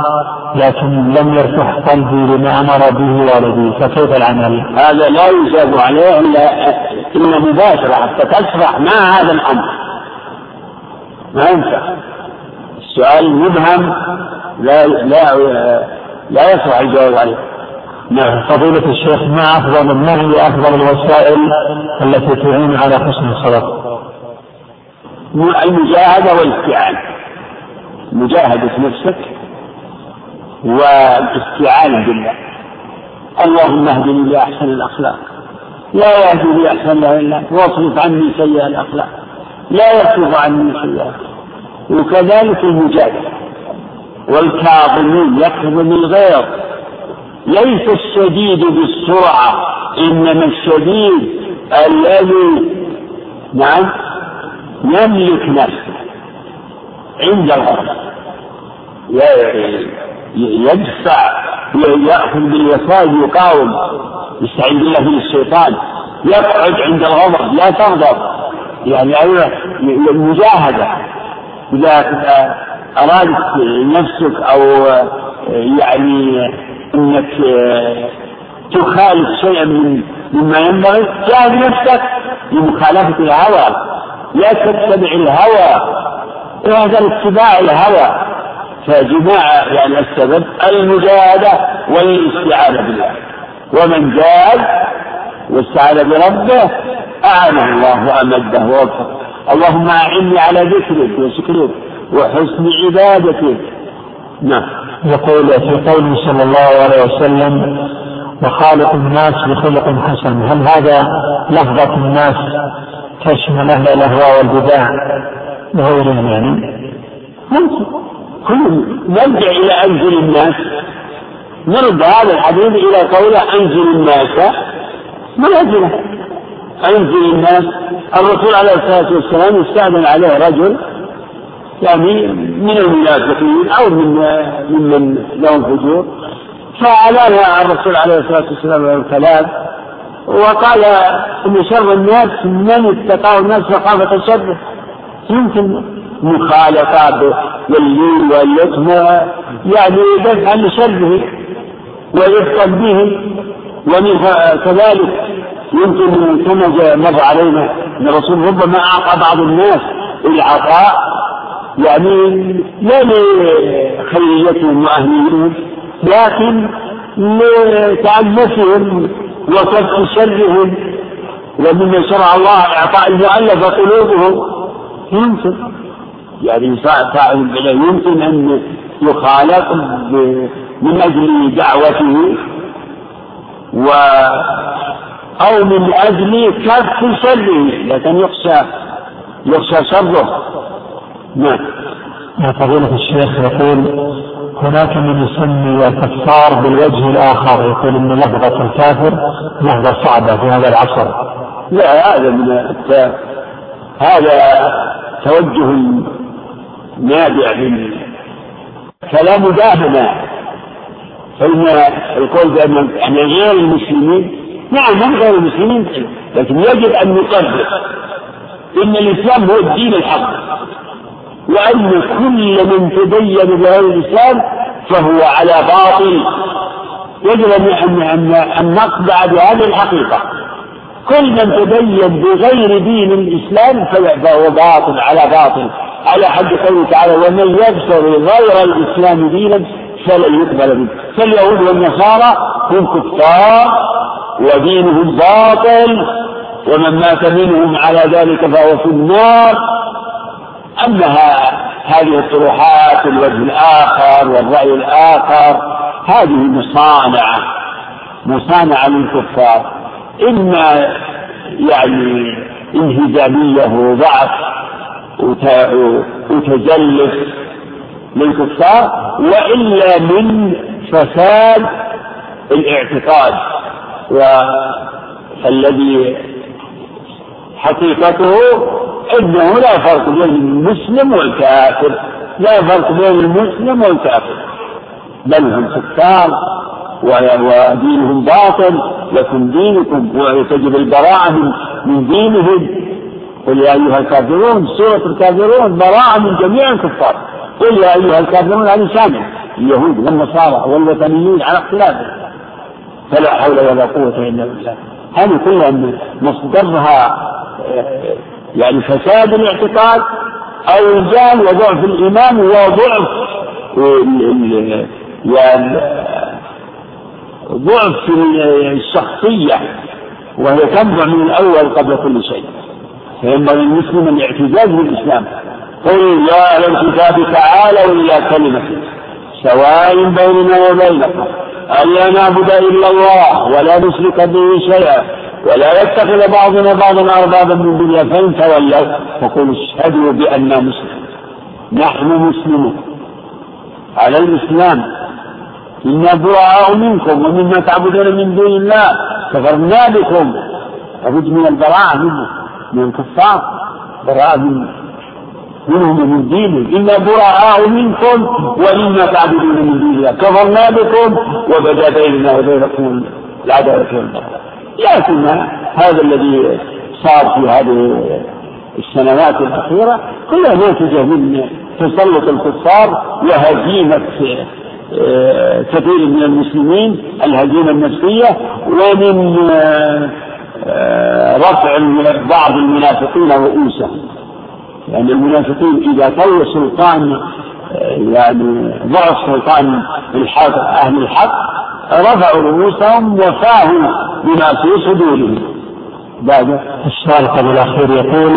لكن لم يرتح قلبي لما أمر به والدي فكيف العمل؟ هذا لا يجاب عليه إلا إلا مباشرة حتى تشرح ما هذا الأمر. ما ينفع. السؤال مبهم لا لا لا يصلح الجواب عليه. نعم فضيلة الشيخ ما أفضل ما هي أفضل الوسائل التي تعين على حسن الصلاة؟ المجاهدة والاستعانة. مجاهدة نفسك والاستعانة بالله اللهم اهدني لأحسن الأخلاق لا يهدي لأحسن الله إلا أنت واصرف عني سيئة الأخلاق لا يصرف عني سيئة وكذلك المجاهد. والكاظمين يكظم الغيظ ليس الشديد بالسرعة إنما الشديد الذي نعم يملك نفسه عند الغضب يدفع يأخذ بالوسائل يقاوم يستعين بالله من الشيطان يقعد عند الغضب لا تغضب. يعني أيوة المجاهدة. إذا أرادت نفسك أو يعني أنك تخالف شيئا من مما ينبغي جاهد نفسك لمخالفة الهوى. لا تتبع الهوى. وهذا اتباع الهوى. فجماع يعني السبب المجاهدة والاستعانة بالله. ومن جاهد واستعان بربه أعانه الله وأمده ووفقه. اللهم أعني على ذكرك وشكرك وحسن عبادتك. نعم. يقول في قوله صلى الله عليه وسلم وخالق الناس بخلق حسن. هل هذا لفظة الناس تشمل أهل الأهواء والبدع؟ وغيرهم يعني؟ ممكن. نرجع إلى أنزل الناس. نرد هذا الحديث إلى قوله أنزل الناس. منازله أنزل الناس. الرسول عليه الصلاة والسلام استأذن عليه رجل يعني من المنافقين أو من ممن لهم فجور. فأعلن الرسول عليه الصلاة والسلام الكلام وقال إن شر الناس من اتقاه الناس مخافة شره. يمكن مخالطة واللين واللطم يعني دفعا لشره ورفقا به ومن كذلك يمكن كما مر علينا أن الرسول ربما أعطى بعض الناس العطاء يعني لا لخيريتهم واهليتهم لكن لتعنفهم وكف شرهم ومما شرع الله إعطاء المؤلفة قلوبهم. يمكن يعني فاعل يمكن أن يخالط من أجل دعوته. و أو من أجل كف شره لكن يخشى يخشى شره. نعم. فضيلة الشيخ يقول هناك من يسمي الكفار بالوجه الآخر. يقول أن لفظة الكافر لفظة صعبة في هذا العصر. لا هذا من هذا توجه نابع من كلام داهنا. فإن القول بأن غير المسلمين نعم هم غير المسلمين لكن يجب أن نقرر إن الإسلام هو الدين الحق. وأن كل من تدين بغير الإسلام فهو على باطل. يجب أن أن أن نقطع بهذه الحقيقة. كل من تدين بغير دين الإسلام فهو باطل على باطل. على حد قوله تعالى ومن يبتغي غير الإسلام دينا فلن يقبل منه. فاليهود والنصارى هم كفار. ودينهم باطل ومن مات منهم على ذلك فهو في النار. أما هذه الطروحات الوجه الآخر والرأي الآخر هذه مصانعة مصانعة للكفار. إما يعني انهزامية وضعف وتجلس للكفار وإلا من فساد الاعتقاد. والذي حقيقته إنه لا فرق بين المسلم والكافر لا فرق بين المسلم والكافر. بل هم كفار ودينهم باطل لكم دينكم وتجب البراءة من, من دينهم. قل يا أيها الكافرون سورة الكافرون براءة من جميع الكفار. قل يا أيها الكافرون هذه شامل اليهود والنصارى والوثنيين على اختلافهم. فلا حول ولا قوة إلا بالله. هذه كلها مصدرها يعني فساد الاعتقاد أو رجال وضعف الإيمان وضعف يعني ضعف الشخصية وهي تنبع من الأول قبل كل شيء. فينبغي المسلم الاعتزاز بالإسلام قل يا أهل الكتاب تعالوا إلى كلمة سواء بيننا وبينكم. ألا نعبد إلا الله ولا نشرك به شيئا ولا يتخذ بعضنا بعضا أربابا من دنيا. فإن تولوا فقولوا اشهدوا بأننا مسلمون. نحن مسلمون. على الإسلام. إنا براء منكم ومما تعبدون من دون الله. كفرنا بكم لابد من البراءة منه. من الكفار. براءة من منهم ومن دينهم إنا براء منكم ومما تعبدون من دون الله كفرنا بكم وبدا بيننا وبينكم العداوة. والبغضاء لكن هذا الذي صار في هذه السنوات الأخيرة كلها ناتجة من تسلط الكفار وهزيمة آه، كثير من المسلمين الهزيمة النفسية ومن آه، رفع بعض المنافقين رؤوسهم. يعني المنافقين إذا طوى سلطان يعني ضعف سلطان الحق أهل الحق رفعوا رؤوسهم وفاهوا بما في صدورهم. بعد. السؤال قبل الأخير يقول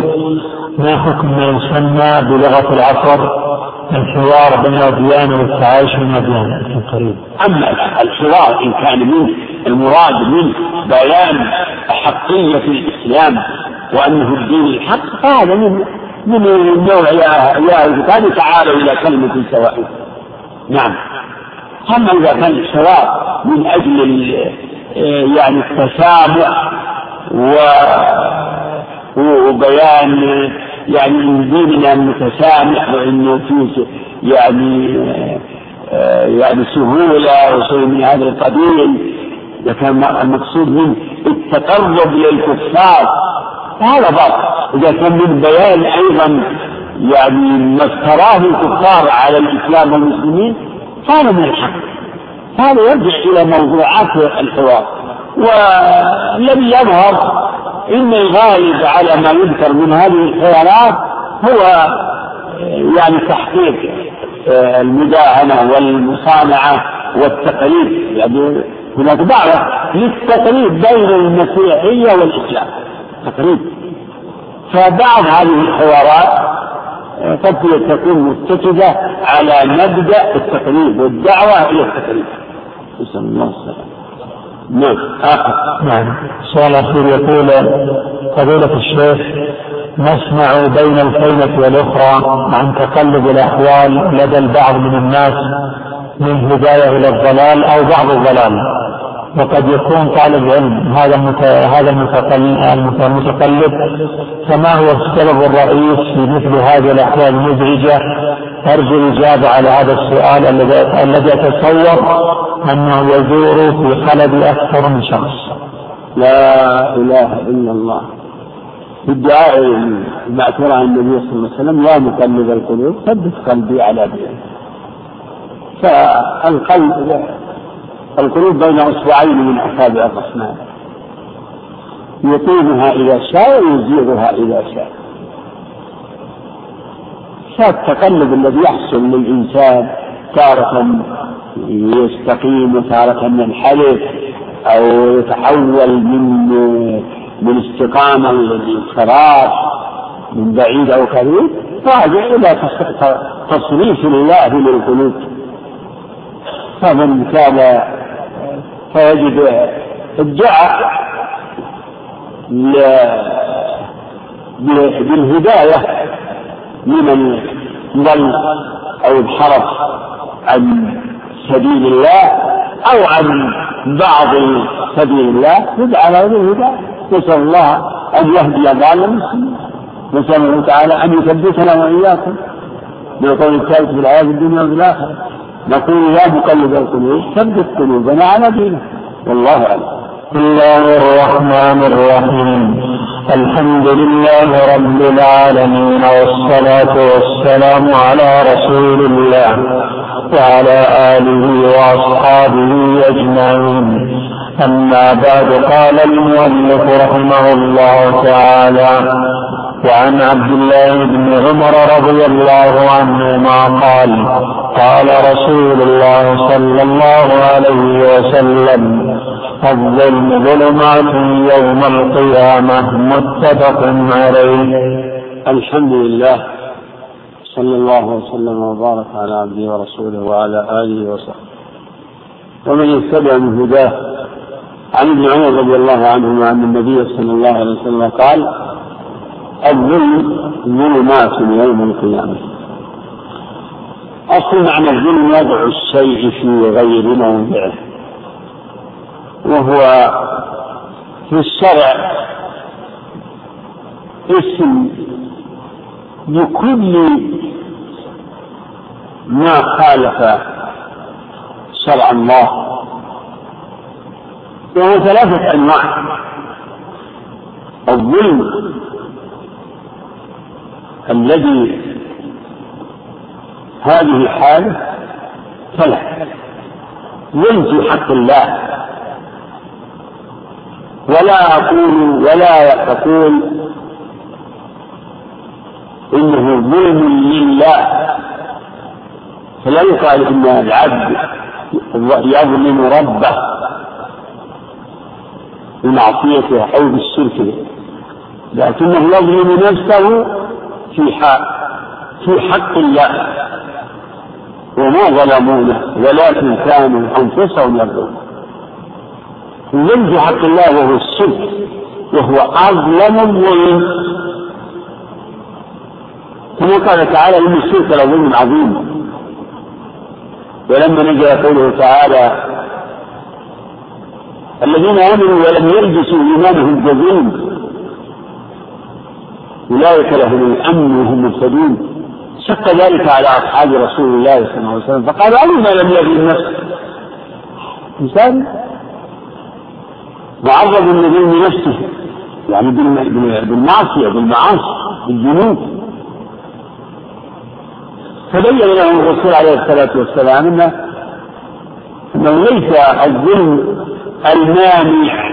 ما حكم ما يسمى بلغة العصر الحوار بين الأديان والتعايش بين الأديان قريب. أما الحوار إن كان منه المراد منه بيان حقية الإسلام وأنه الدين الحق فهذا من من النوع يا يا الكتاب تعالوا إلى كلمة سواء. نعم. أما إذا كان الحوار من أجل يعني التسامح و وبيان يعني أن ديننا متسامح وإنه فيه يعني آه، يعني سهولة وشيء من هذا القبيل. إذا كان المقصود منه التقرب للكفار هذا باطل إذا كان من بيان أيضا يعني ما افتراه الكفار على الإسلام والمسلمين هذا من الحق. هذا يرجع إلى موضوعات الحوار. ولم يظهر إن الغالب على ما يذكر من هذه الحوارات هو يعني تحقيق آه، المداهنة والمصانعة والتقليد. يعني هناك دعوة للتقليد بين المسيحية والإسلام. تقليد فبعض هذه الحوارات آه، قد تكون متكدة على مبدأ التقليد والدعوة إلى التقليد نسأل الله السلامة. نعم. نعم. سؤال أخير يقول فضيلة الشيخ نسمع بين الكلمة والأخرى عن تقلب الأحوال لدى البعض من الناس من هداية إلى الضلال أو بعض الضلال. وقد يكون طالب علم هذا هذا المتقلب فما هو السبب الرئيس في مثل هذه الأحوال المزعجة أرجو الإجابة على هذا السؤال الذي أتصور أنه يدور في قلب أكثر من شخص. لا إله إلا الله. في الدعاء المأثور عن النبي صلى الله عليه وسلم يا مقلب القلوب ثبت قلبي على دينك. فالقلب القلوب بين أصبعين من أصابع الرحمن. يقيمها إذا شاء ويزيغها إذا شاء. فالتقلب الذي يحصل للإنسان تارة يستقيم وتارة ينحرف أو يتحول من من استقامة للانحراف من بعيد أو قريب. راجع إلى تصريف الله للقلوب. فمن كان فيجب الدعاء بالهداية لمن ضل أو انحرف عن سبيل الله أو عن بعض سبيل الله يدعى له بالهدى نسأل الله أن يهدي ضال المسلمين. نسأل الله تعالى أن يثبتنا وإياكم بالقول الثالث في الحياة الدنيا وفي الآخرة. نقول يا مقلب القلوب ثبت قلوبنا على دينك والله أعلم. بسم الله الرحمن الرحيم. الحمد لله رب العالمين والصلاة والسلام على رسول الله وعلى آله وأصحابه أجمعين. أما بعد قال المؤلف رحمه الله تعالى وعن عبد الله بن عمر رضي الله عنهما قال قال رسول الله صلى الله عليه وسلم الظلم ظلمات يوم القيامة متفق عليه. الحمد لله صلى الله وسلم وبارك على عبده ورسوله وعلى آله وصحبه. ومن يتبع من هداه عن ابن عمر رضي الله عنهما أن النبي صلى الله عليه وسلم قال الظلم ظلمات يوم القيامة. أصل معنى الظلم وضع الشيء في غير موضعه. وهو في الشرع اسم لكل ما خالف شرع الله. وهو ثلاثة أنواع. الظلم الذي هذه حاله ظلم في حق الله. ولا أقول ولا أقول إنه ظلم لله. فلا يقال إن العبد يظلم ربه بمعصيته أو بالشرك لكنه يظلم نفسه في حق في حق الله. وما ظلمونه ولكن كانوا أنفسهم يظلمون. الظلم في حق الله وهو الشرك وهو أظلم الظلم. كما قال تعالى إن الشرك لظلم عظيم. ولما نزل قوله تعالى الذين آمنوا ولم يلبسوا إيمانهم بظلم أولئك لهم الأمن وهم مهتدون. شق ذلك على أصحاب رسول الله صلى الله عليه وسلم فقالوا ألم لم يظلم نفسه إنسان. معرض لظلم نفسه يعني بالمعصية بالمعاصي بالذنوب. فبين لهم الرسول عليه الصلاة والسلام أنه أنه ليس الظلم المانع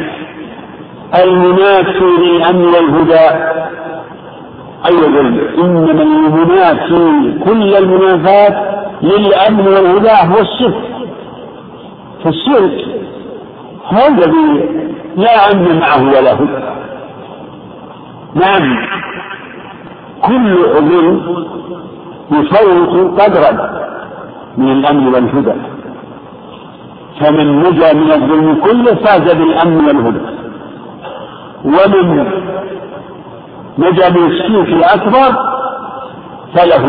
المنافي للأمن والهدى أي ظلم. إنما المنافي كل المنافاة للأمن والهدى هو الشرك فالشرك هو الذي لا أمن معه ولا هدى. نعم. كل ظلم يفوت قدرا من الأمن والهدى. فمن نجا من الظلم كله فاز بالأمن والهدى. ومن نجا من الشرك الأكبر فله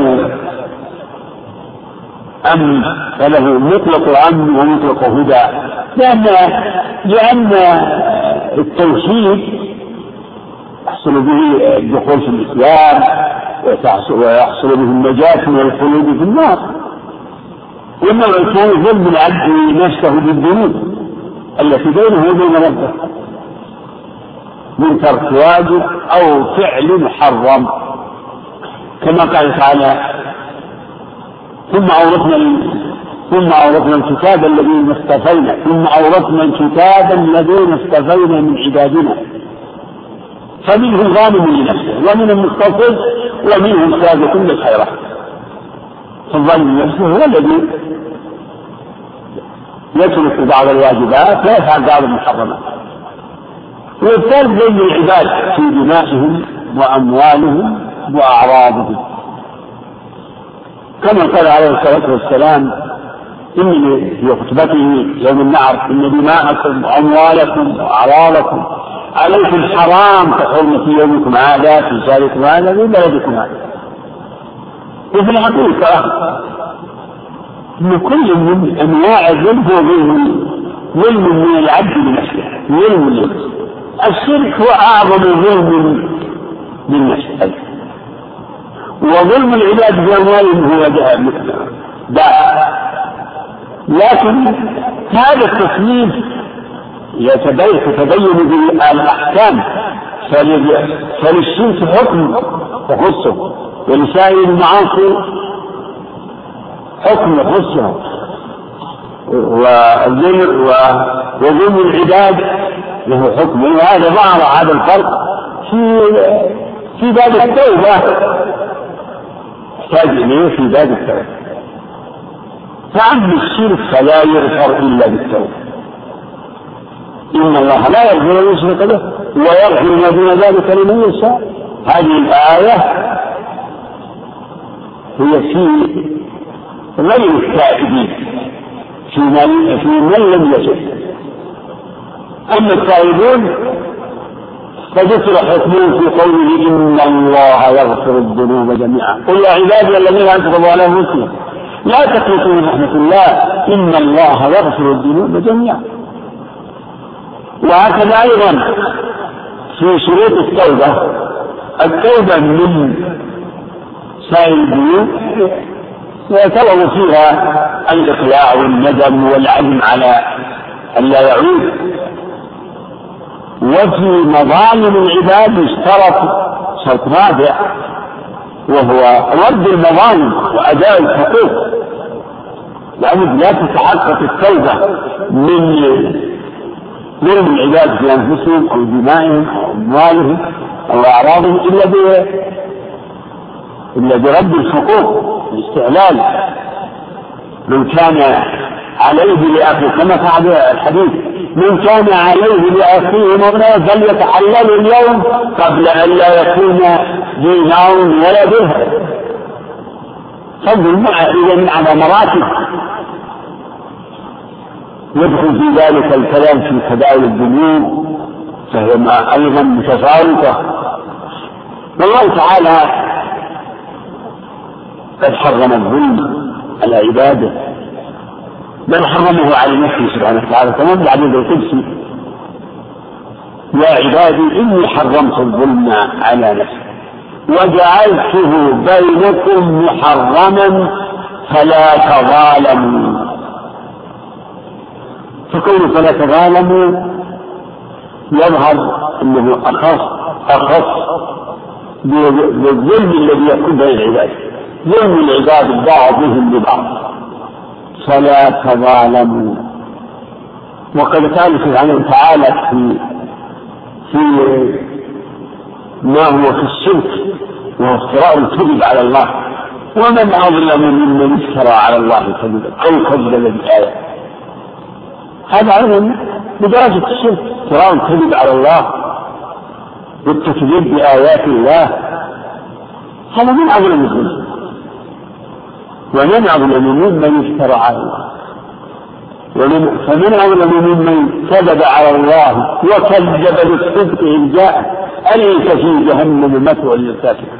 أمن فله مطلق أمن ومطلق هدى لأن لأن التوحيد يحصل به الدخول في الإسلام ويحصل به النجاة من الخلود في النار. والنوع الثاني ظلم العبد نفسه بالذنوب التي بينه وبين ربه. من ترك واجب أو فعل محرم. كما قال تعالى ثم أورثنا ثم أورثنا الكتاب الذين اصطفينا ثم أورثنا الكتاب الذين اصطفينا من عبادنا. فمنهم ظالم لنفسه ومنهم مقتصد ومنهم سابق بالخيرات فالظالم لنفسه هو الذي يترك بعض الواجبات ويفعل بعض المحرمات. والثالث بين العباد في دمائهم وأموالهم وأعراضهم. كما قال عليه الصلاة والسلام إن في خطبته يوم النعر إن دماءكم وأموالكم وأعراضكم عليكم حرام كحرمة يومكم هذا في شهركم هذا في بلدكم هذا. وفي الحقيقة أن كل من أنواع الظلم هو ظلم من العبد لنفسه ظلم لنفسه. الشرك هو أعظم ظلم نفسه وظلم العباد بأموالهم هو داء لكن هذا التصنيف يتبين تتبين به الأحكام فللشرك حكم يخصه. ولسائر المعاصي حكم يخصه. وظلم العباد له حكم. وهذا ظهر هذا الفرق في في باب التوبة. يحتاج إليه في باب التوبة. فعم الشرك فلا يغفر إلا بالتوبة. إن الله لا يغفر أن يشرك به ويغفر ما دون ذلك لمن يشاء. هذه الآية هي في غير التائبين في من في من لم يشرك. أما التائبون فذكر حكمهم في قوله إن الله يغفر الذنوب جميعا. قل يا عبادي الذين أسرفوا على أنفسهم لا تقنطوا من رحمة الله. إن الله يغفر الذنوب جميعا. وهكذا أيضا في شروط التوبة. التوبة من سائر الذنوب ويتلظ فيها الإقلاع والندم والعزم على أن لا يعود. وفي مظالم العباد اشترط شرط رابع وهو رد المظالم وأداء الحقوق. لأنه لا تتحقق التوبة من ظلم العباد في أنفسهم أو دمائهم أو أموالهم أو أعراضهم إلا ب إلا برد الحقوق الاستعلال. من كان عليه لأخيه كما فعل الحديث. من كان عليه لأخيه مغنى فليتحلل اليوم قبل أن لا يكون دينار ولا درهم فالظلم إذا على مراتب. يدخل في ذلك الكلام في كبائر الذنوب فهي أيضا متفاوتة والله تعالى قد حرم الظلم على عباده. بل حرمه على نفسه سبحانه وتعالى. كما في العديد القدسي يا عبادي إني حرمت الظلم على نفسي. وجعلته بينكم محرما فلا تظالموا. فكون فلا تظالموا يظهر أنه أخص أخص بالظلم الذي يكون بين العباد. ظلم العباد بعضهم لبعض. فلا تظالموا. وقد قال سبحانه وتعالى في في ما هو في الشرك وهو افتراء الكذب على الله. ومن أظلم ممن افترى على الله كذبا أو كذب بآية هذا أيضا بدرجة الشرك افتراء الكذب على الله. والتكذيب بآيات الله. هذا من أظلم الظلم. ومن أظلم ممن افترى على الله. ومن فمن أظلم ممن كذب على الله وكذب بالصدق إن جاء. أليس في جهنم مثوى للكافرين؟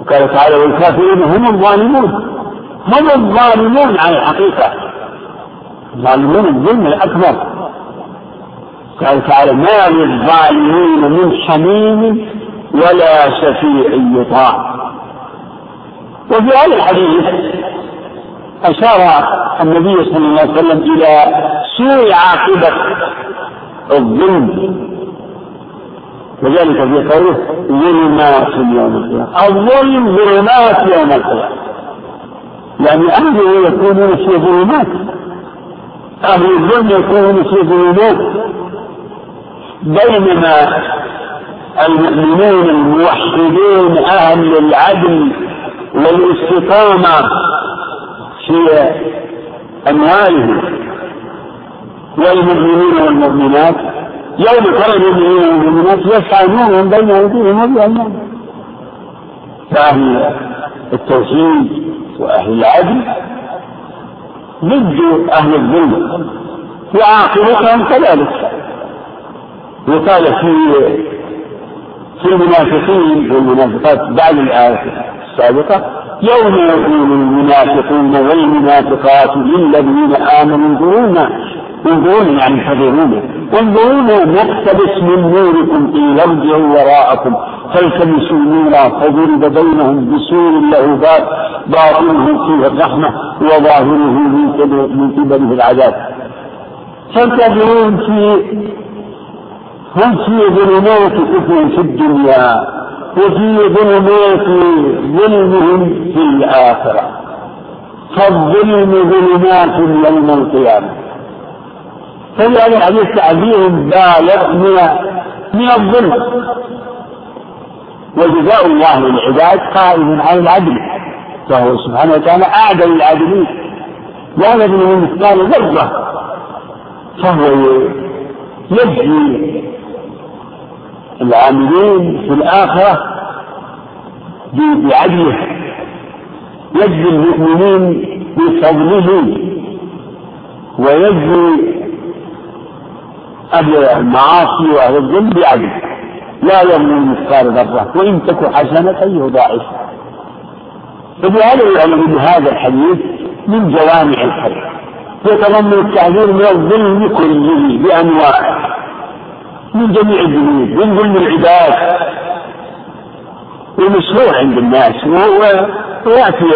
وقال تعالى والكافرون هم الظالمون. هم الظالمون على الحقيقة. الظالمون الظلم الأكبر. قال تعالى ما للظالمين من حميم ولا شفيع يطاع. وفي هذا الحديث أشار النبي صلى الله عليه وسلم إلى سوء عاقبة الظلم. وذلك في قوله ظلمات يوم القيامة. الظلم ظلمات يوم القيامة. يعني أهله يكونون في ظلمات. أهل الظلم يكونون في ظلمات. بينما المؤمنون الموحدين أهل العدل والاستقامة في أموالهم. والمؤمنين والمؤمنات يوم ترى المؤمنين والمؤمنات يسعى نورهم بين أيديهم وبأيمانهم. فأهل التوحيد وأهل العدل ضد أهل الظلم وعاقبتهم كذلك. وقال في في المنافقين والمنافقات بعد الآية. السابقة يوم يقول المنافقون والمنافقات للذين آمنوا انظرونا انظرونا يعني انتظرونا انظرونا نقتبس من نوركم قيل ارجعوا وراءكم فالتمسوا نورا فضرب بينهم بسور له باب باطنه فيه الرحمة وظاهره من قبله العذاب. فانتظرون في هم في ظلمات كفر في الدنيا. وفي ظلمات ظلمهم في الآخرة. فالظلم ظلمات يوم القيامة. فلهذا الحديث تعبير بالغ من من الظلم. وجزاء الله للعباد قائم على العدل. فهو سبحانه وتعالى أعدل العادلين لا يظلم مثقال ذرة فهو يجزي العاملين في الآخرة بعدله يجزي المؤمنين بفضله ويجزي أهل المعاصي وأهل الظلم بعدل. لا يظلم مثقال ذرة. وإن تك حسنة يضاعفها فبهذا يعلم أن هذا الحديث من جوامع الخير. يتضمن التعذير من الظلم كله بأنواعه. من جميع الذنوب من ظلم العباد. ومشهور عند الناس ويأتي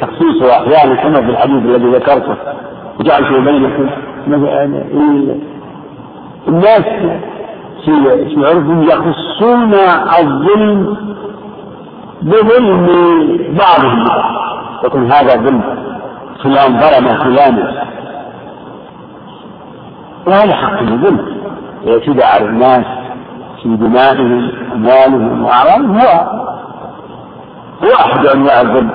تخصيصه أحيانا كما في الحديث الذي ذكرته. وجعلت بينكم الناس في في عرفهم يخصون الظلم بظلم بعضهم. يكون هذا ظلم فلان ظلم فلانا وهذا حق الظلم. يعتدى على الناس في دمائهم أموالهم وأعراضهم. هو هو أحد أنواع الظلم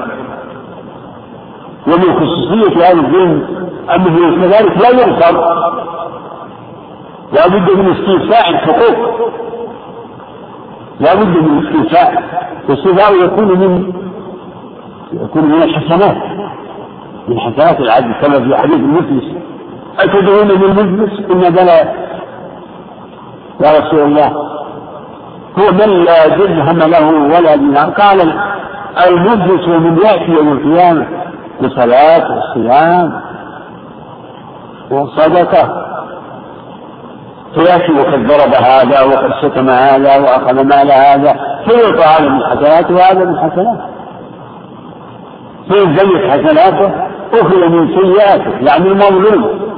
ومن خصوصية هذا الظلم أنه كذلك لا يغفر. لا بد من استيفاء الحقوق. لا بد من استيفاء. والاستيفاء يكون من يكون من الحسنات. من حسنات العدل كما في حديث المفلس أتدعون من المفلس قلنا بلى يا رسول الله. هو من لا درهم له ولا دينار قال المفلس من يأتي يوم القيامة بصلاة وصيام وصدقة فيأتي وقد ضرب هذا وقد شتم هذا وأخذ مال هذا. فيعطى هذا من حسناته وهذا من حسناته فإن زيت حسناته. أخذ من سيئاته. يعني المظلوم.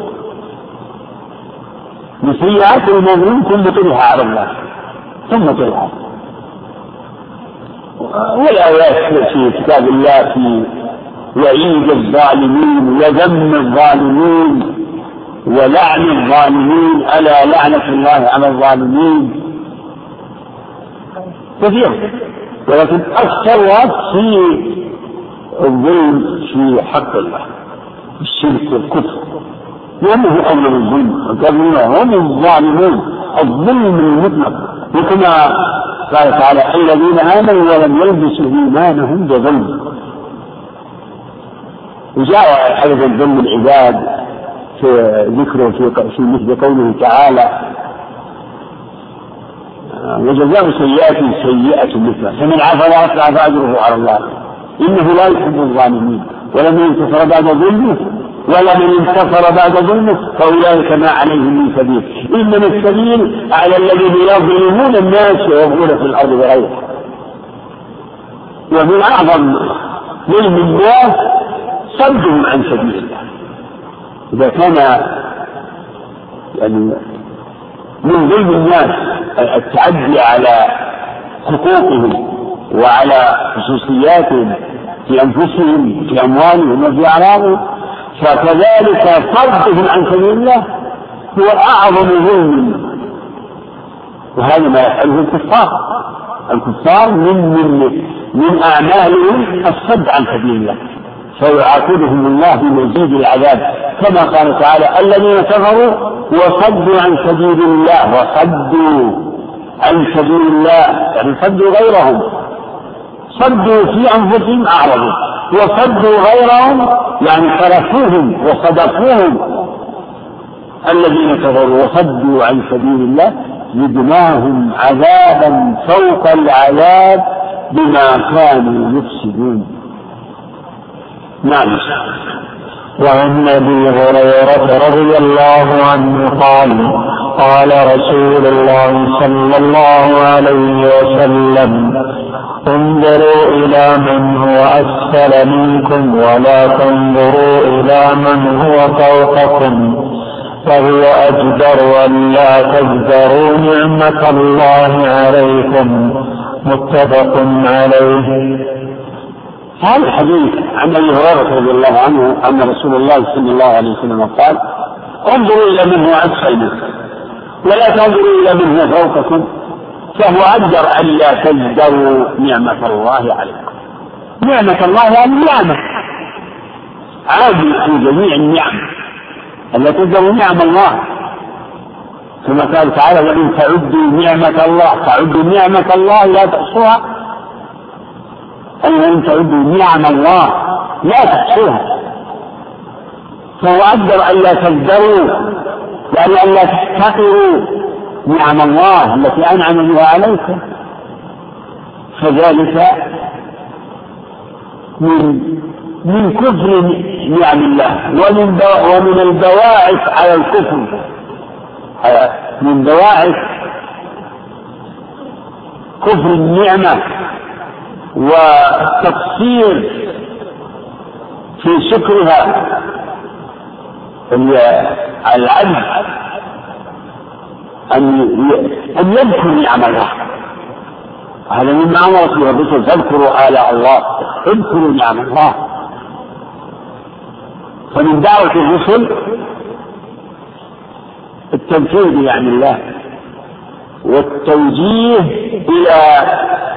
من سيئات المظلوم ثم طرح على الله. ثم طرح والآيات في كتاب الله في وعيد الظالمين وذم الظالمين ولعن الظالمين ألا لعنة الله على الظالمين. كثير. ولكن أكثر في الظلم في حق الله الشرك والكفر. لأنه أولى الظلم. الكافرون هم الظالمون. الظلم المطلق. وكما قال تعالى الذين آمنوا ولم يلبسوا إيمانهم بظلم. وجاء أيضا ظلم العباد في ذكره في في مثل قوله تعالى وجزاء سيئات سيئة مثلها فمن عفا وأصلح فأجره على الله. إنه لا يحب الظالمين. ولم ينتصر بعد ظلمه ولمن انتصر بعد ظلمه فأولئك ما عليهم من سبيل. إنما السبيل على الذين يظلمون الناس ويبغون في الأرض بغيرها ومن أعظم ظلم الناس صدهم عن سبيل الله. إذا كان يعني من ظلم الناس التعدي على حقوقهم وعلى خصوصياتهم في أنفسهم في أموالهم وفي أعراضهم فكذلك صدهم عن سبيل الله هو أعظم ظلم. وهذا ما يفعله الكفار. الكفار من من من أعمالهم الصد عن سبيل الله. فيعاقبهم الله بمزيد العذاب. كما قال تعالى الذين كفروا وصدوا عن سبيل الله. وصدوا عن سبيل الله. يعني صدوا غيرهم. صدوا في أنفسهم أعرضوا. وصدوا غيرهم يعني تركوهم وصدقوهم. الذين كفروا وصدوا عن سبيل الله زدناهم عذابا فوق العذاب بما كانوا يفسدون. نعم. وعن أبي هريرة رضي الله عنه قال قال رسول الله صلى الله عليه وسلم انظروا إلى من هو أسفل منكم ولا تنظروا إلى من هو فوقكم فهو أجدر ولا تجدروا نعمة الله عليكم متفق عليه. هذا الحديث عن أبي هريرة رضي الله عنه أن رسول الله صلى الله عليه وسلم قال انظروا إلى من هو اسفل منكم ولا تنظروا إلى من هو فوقكم فهو أقدر الا تزدروا نعمة الله عليكم. نعمة الله هذه نعمة. عادي في جميع النعم. ألا تزدروا نعم الله. كما قال تعالى وإن تعدوا نعمة الله تعدوا نعمة الله لا تحصوها أي وإن تعدوا نعم الله. لا تحصوها. فهو أقدر ألا تزدروا وأن ألا تحتقروا. نعم الله التي أنعم بها عليكم فذلك من من كفر نعم الله. ومن ومن البواعث على الكفر. من بواعث كفر النعمة. والتقصير في شكرها العبد أن أن يذكر نعم الله هذا مما أمرت به الرسل فاذكروا آلاء الله اذكروا نعم الله. فمن دعوة الرسل التنفيذ بنعم الله. والتوجيه إلى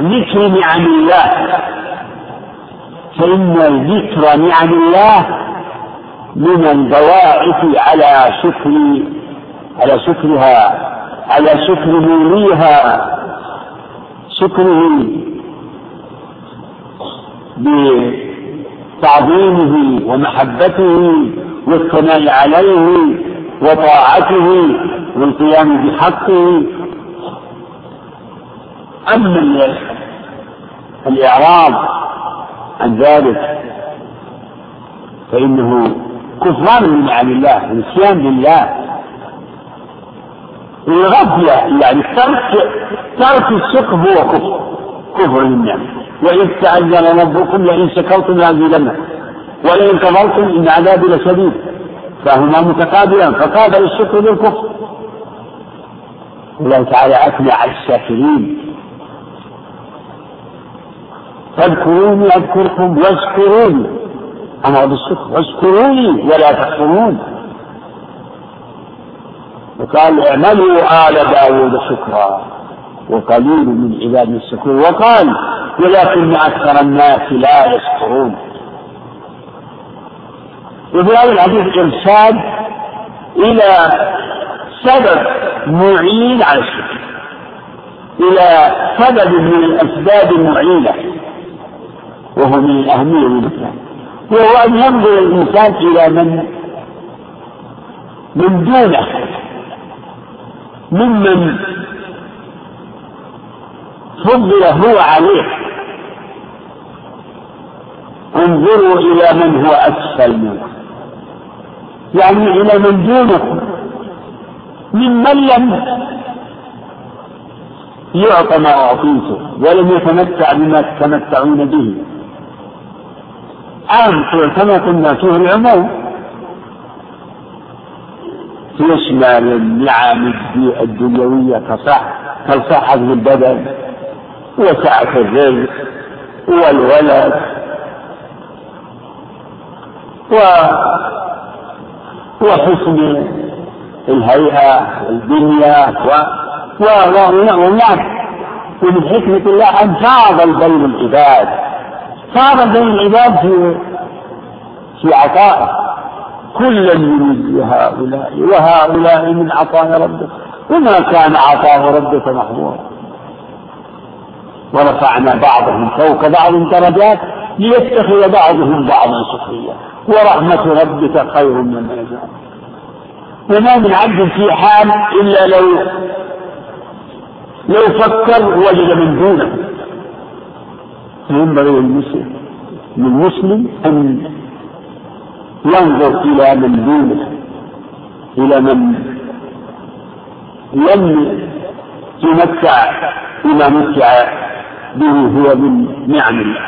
ذكر نعم الله. فإن ذكر نعم الله من البواعث على شكر على شكرها على شكر موليها شكره بتعظيمه ومحبته والثناء عليه وطاعته والقيام بحقه أما الإعراض عن ذلك فإنه كفران لنعم الله نسيان لله. الغفلة يعني ترك ترك الشكر هو كفر كفر للنعم. وإذ تأذن ربكم لئن شكرتم لأزيدنكم ولئن كفرتم إن عذابي لشديد. فهما متقابلان فقابل الشكر بالكفر. الله تعالى أثنى على الشاكرين. فاذكروني أذكركم واشكروني أمر بالشكر واشكروني ولا تكفرون. وقال اعملوا آل داود شكرا وقليل من عباد الشكور وقال ولكن أكثر الناس لا يشكرون. وفي هذا الحديث إرشاد إلى سبب معين على الشكر إلى سبب من الأسباب المعينة وهو من الأهمية للإسلام وهو أن ينظر الإنسان إلى من؟ من دونه. ممن فضل هو عليه. انظروا إلى من هو أسفل منكم. يعني إلى من دونكم ممن لم يعطى ما أعطيته ولم يتمتع بما تتمتعون به. أنتم كما فيه العموم. يشمل النعم الدنيوية كصح كالصحة البدن وسعة الرزق والولد. و وحسن الهيئة والبنية و والنعم ومن حكمة الله أن فاضل بين العباد فاضل بين العباد في في عطائه كلا يريد هؤلاء وهؤلاء من عطاء ربك. وما كان عطاء ربك محظورا ورفعنا بعضهم فوق بعض درجات ليتخذ بعضهم بعضا سخريا. ورحمة ربك خير مما يجعل وما من عبد في حال إلا لو لو فكر وجد من دونه. ينبغي للمسلم للمسلم أن ينظر إلى من دونه إلى من لم يمتع بما متع به هو من نعم الله.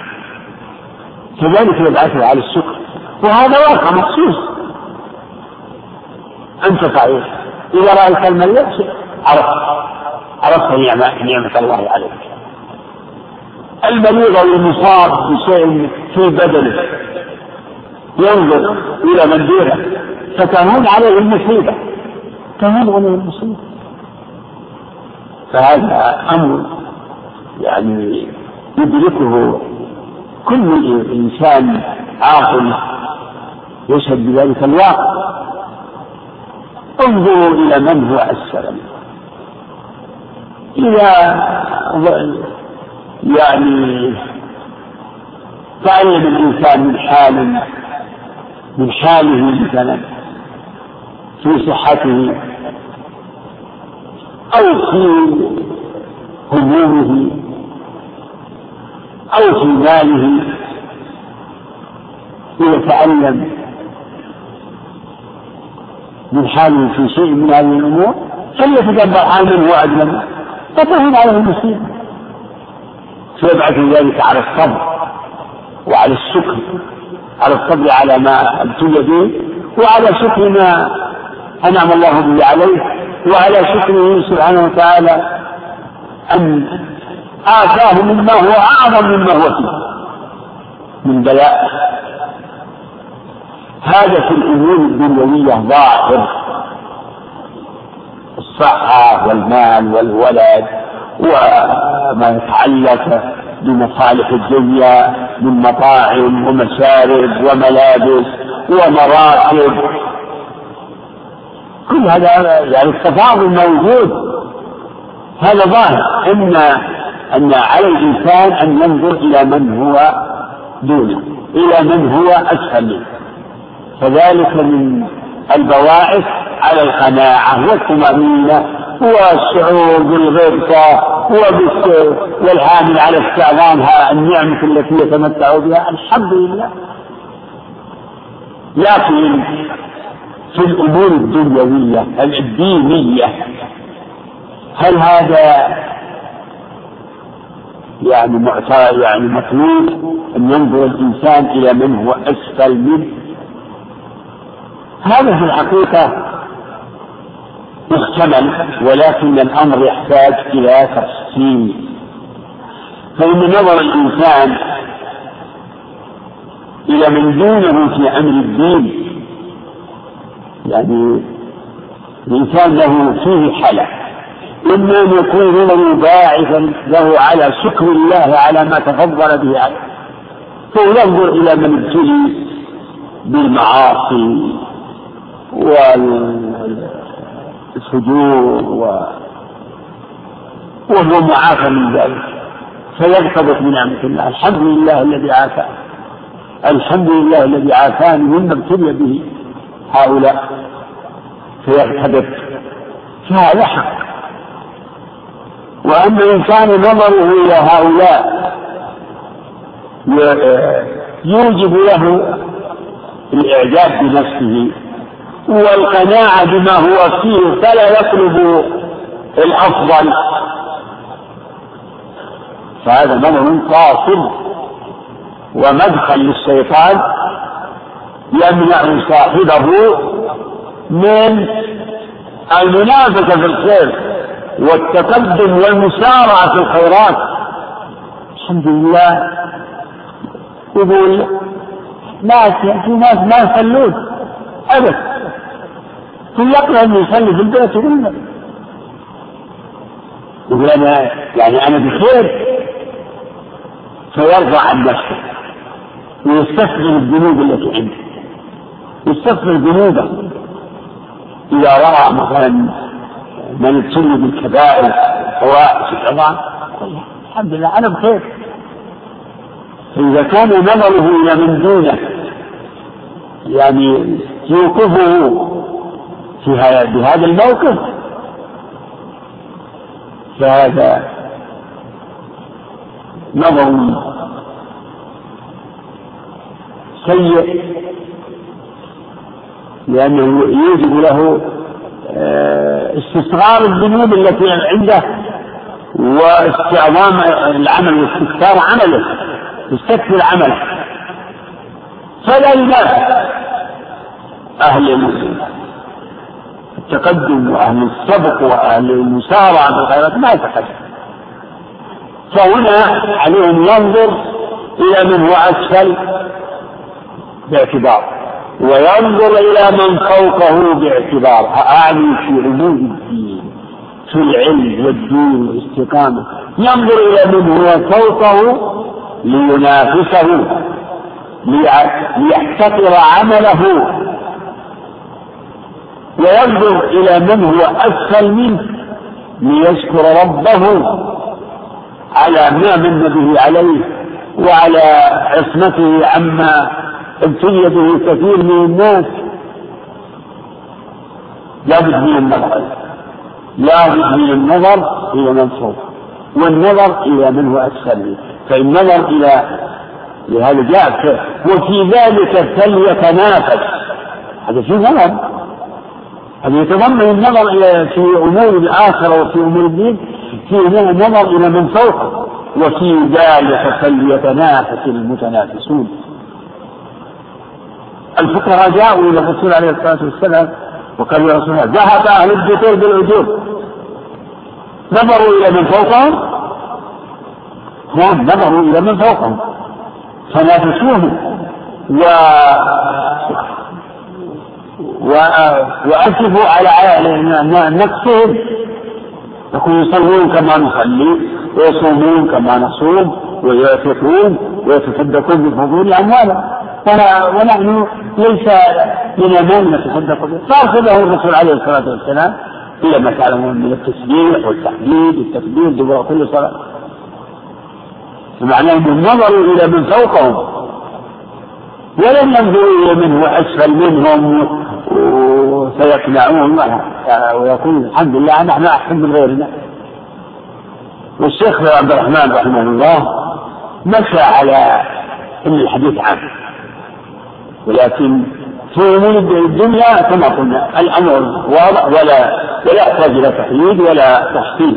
كذلك يبعثه على الشكر وهذا واقع مخصوص. أنت صحيح. إذا رأيت المريض عرفت عرفت نعمة نعمة الله عليك. المريض أو المصاب بشيء في بدنه. ينظر إلى من دونه فتهون عليه المصيبة. تهون عليه المصيبة. فهذا أمر يعني يدركه كل إنسان عاقل. يشهد بذلك الواقع. انظروا إلى من هو أسفل إذا يعني تعين الإنسان من حال من حاله مثلا في صحته أو في همومه أو في ماله ليتعلم من حاله في شيء من هذه الأمور فليتدبر حال من هو فتهون عليه المصيبة. فيبعث ذلك على الصبر وعلى الشكر على الصبر على ما أبتلي به وعلى شكر ما أنعم الله به عليه وعلى شكره سبحانه وتعالى أن آتاه مما هو أعظم مما هو فيه من بلاء. هذا في الأمور الدنيوية ظاهر. الصحة والمال والولد وما يتعلق بمصالح الدنيا من مطاعم ومشارب وملابس ومراكب كل هذا يعني التفاضل موجود. هذا ظاهر. إن أن على الإنسان أن ينظر إلى من هو دونه إلى من هو أسفل منه. فذلك من البواعث على القناعة والطمأنينة والشعور بالغبطه والحامل على استعظام النعمة التي يتمتع بها. الحمد لله. لكن في الأمور الدنيوية الدينية هل هذا يعني معتاد يعني مطلوب أن ينظر الإنسان إلى من هو أسفل منه؟ هذا في الحقيقة محتمل ولكن الأمر يحتاج إلى تفصيل. فإن نظر الإنسان إلى من دونه في أمر الدين يعني الإنسان له فيه حالة. إما أن يكون له باعثا له على شكر الله على ما تفضل به عليه فينظر إلى من ابتلي بالمعاصي والفجور و وهو معافى من ذلك فيرتبط بنعمة الله. الحمد لله الذي عافاه الحمد لله الذي عافاني مما ابتلي به هؤلاء. فيرتبط. فهذا حق. وأما إن كان نظره إلى هؤلاء يوجب له الإعجاب بنفسه. والقناعة بما هو فيه فلا يطلب الأفضل. فهذا نظر قاصر ومدخل للشيطان يمنع صاحبه من المنافسة في الخير والتقدم والمسارعة في الخيرات. الحمد لله. يقول ناس في ناس ما يصلون. أبد. كل يقرأ أنه يصلي في البيت يقول يقول أنا يعني أنا بخير. فيرضى عن نفسه. ويستثمر الذنوب التي عنده. يستثمر ذنوبه. إذا رأى مثلا من ابتلي بالكبائر الفواحش العظام الحمد لله أنا بخير. فإذا كان نظره إلى من دونه يعني يوقفه في بهذا الموقف. فهذا نظر سيء لأنه يوجب له آه، استصغار الذنوب التي عنده واستعظام العمل واستكثار عمله يستكثر عمله. فلا ينافي أهل التقدم وأهل السبق وأهل المسارعة بالخيرات ما يتقدم. فهنا عليهم ينظر إلى من هو أسفل باعتبار وينظر إلى من فوقه باعتبار. أعني في عموم الدين في العلم والدين والاستقامة. ينظر إلى من هو فوقه لينافسه ليحتقر عمله وينظر إلى من هو أسفل منه ليشكر ربه على ما من به عليه وعلى عصمته عما ابتلي به كثير من الناس. لابد من النظر. لابد من النظر إلى من فوق والنظر إلى من هو أسفل منه. فإن نظر إلى لهذا جاء وفي ذلك فليتنافس. هذا في نظر هذا يتضمن النظر إلى في أمور الآخرة وفي أمور الدين في نظر إلى من فوقه وفي ذلك فليتنافس المتنافسون. الفقهاء جاءوا إلى الرسول عليه الصلاة والسلام وقالوا يا رسول الله ذهب أهل الدثور بالأجور نظروا إلى من فوقهم؟ هم نظروا إلى من فوقهم. فنافسوهم. و وأسفوا على نفسهم يقول يصلون كما نصلي ويصومون كما نصوم ويعتقون ويتصدقون بفضول أموالهم ونحن ليس من أمام نتصدق به. فأرسله الرسول عليه الصلاة والسلام. إلى ما تعلمون من التسبيح والتحديد والتكبير دبر كل صلاة. معناه أنهم نظروا إلى من فوقهم. ولم ينظروا إلى من هو أسفل منهم. وسيقنعون ويقول الحمد لله نحن أحسن من غيرنا. والشيخ عبد الرحمن رحمه الله مشى على إن الحديث عام. ولكن في أمور الدنيا كما قلنا الأمر واضح ولا ولا يحتاج إلى تحديد ولا تفصيل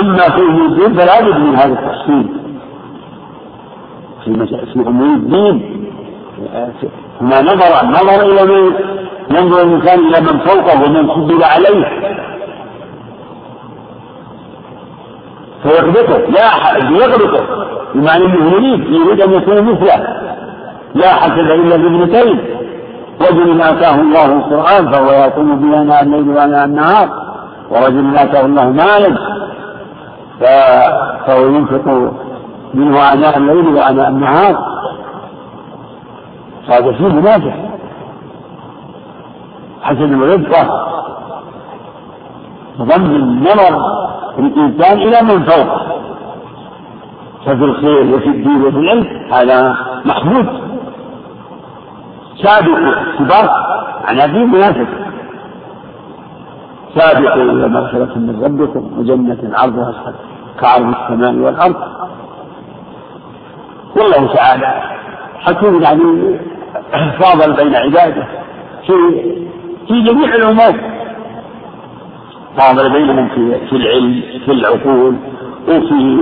أما في أمور الدين فلا بد من هذا التفصيل في أمور الدين. ما نظر نظر إلى من؟ ينظر الإنسان إلى من فوقه ومن فضل عليه. فيغبطه لا يغبطه بمعنى إنه يريد يريد أن يكون مثله. لا حسد إلا بابنتين. رجل آتاه الله القرآن فهو يقوم به اناء الليل واناء النهار. ورجل آتاه الله مالا فهو ينفق منه اناء الليل واناء النهار. هذا فيه منافع حسد الرزقه ضم النظر الإنسان إلى من فوق. ففي الخير وفي الدين وفي العلم هذا محمود. سابقوا سباق عن أبي منافق. سابقوا إلى مغفرة من ربكم وجنة عرضها كعرض السماء والأرض. والله تعالى حكيم يعني فاضل بين عباده. في في جميع الأمور. فاضل بينهم في في العلم في العقول وفي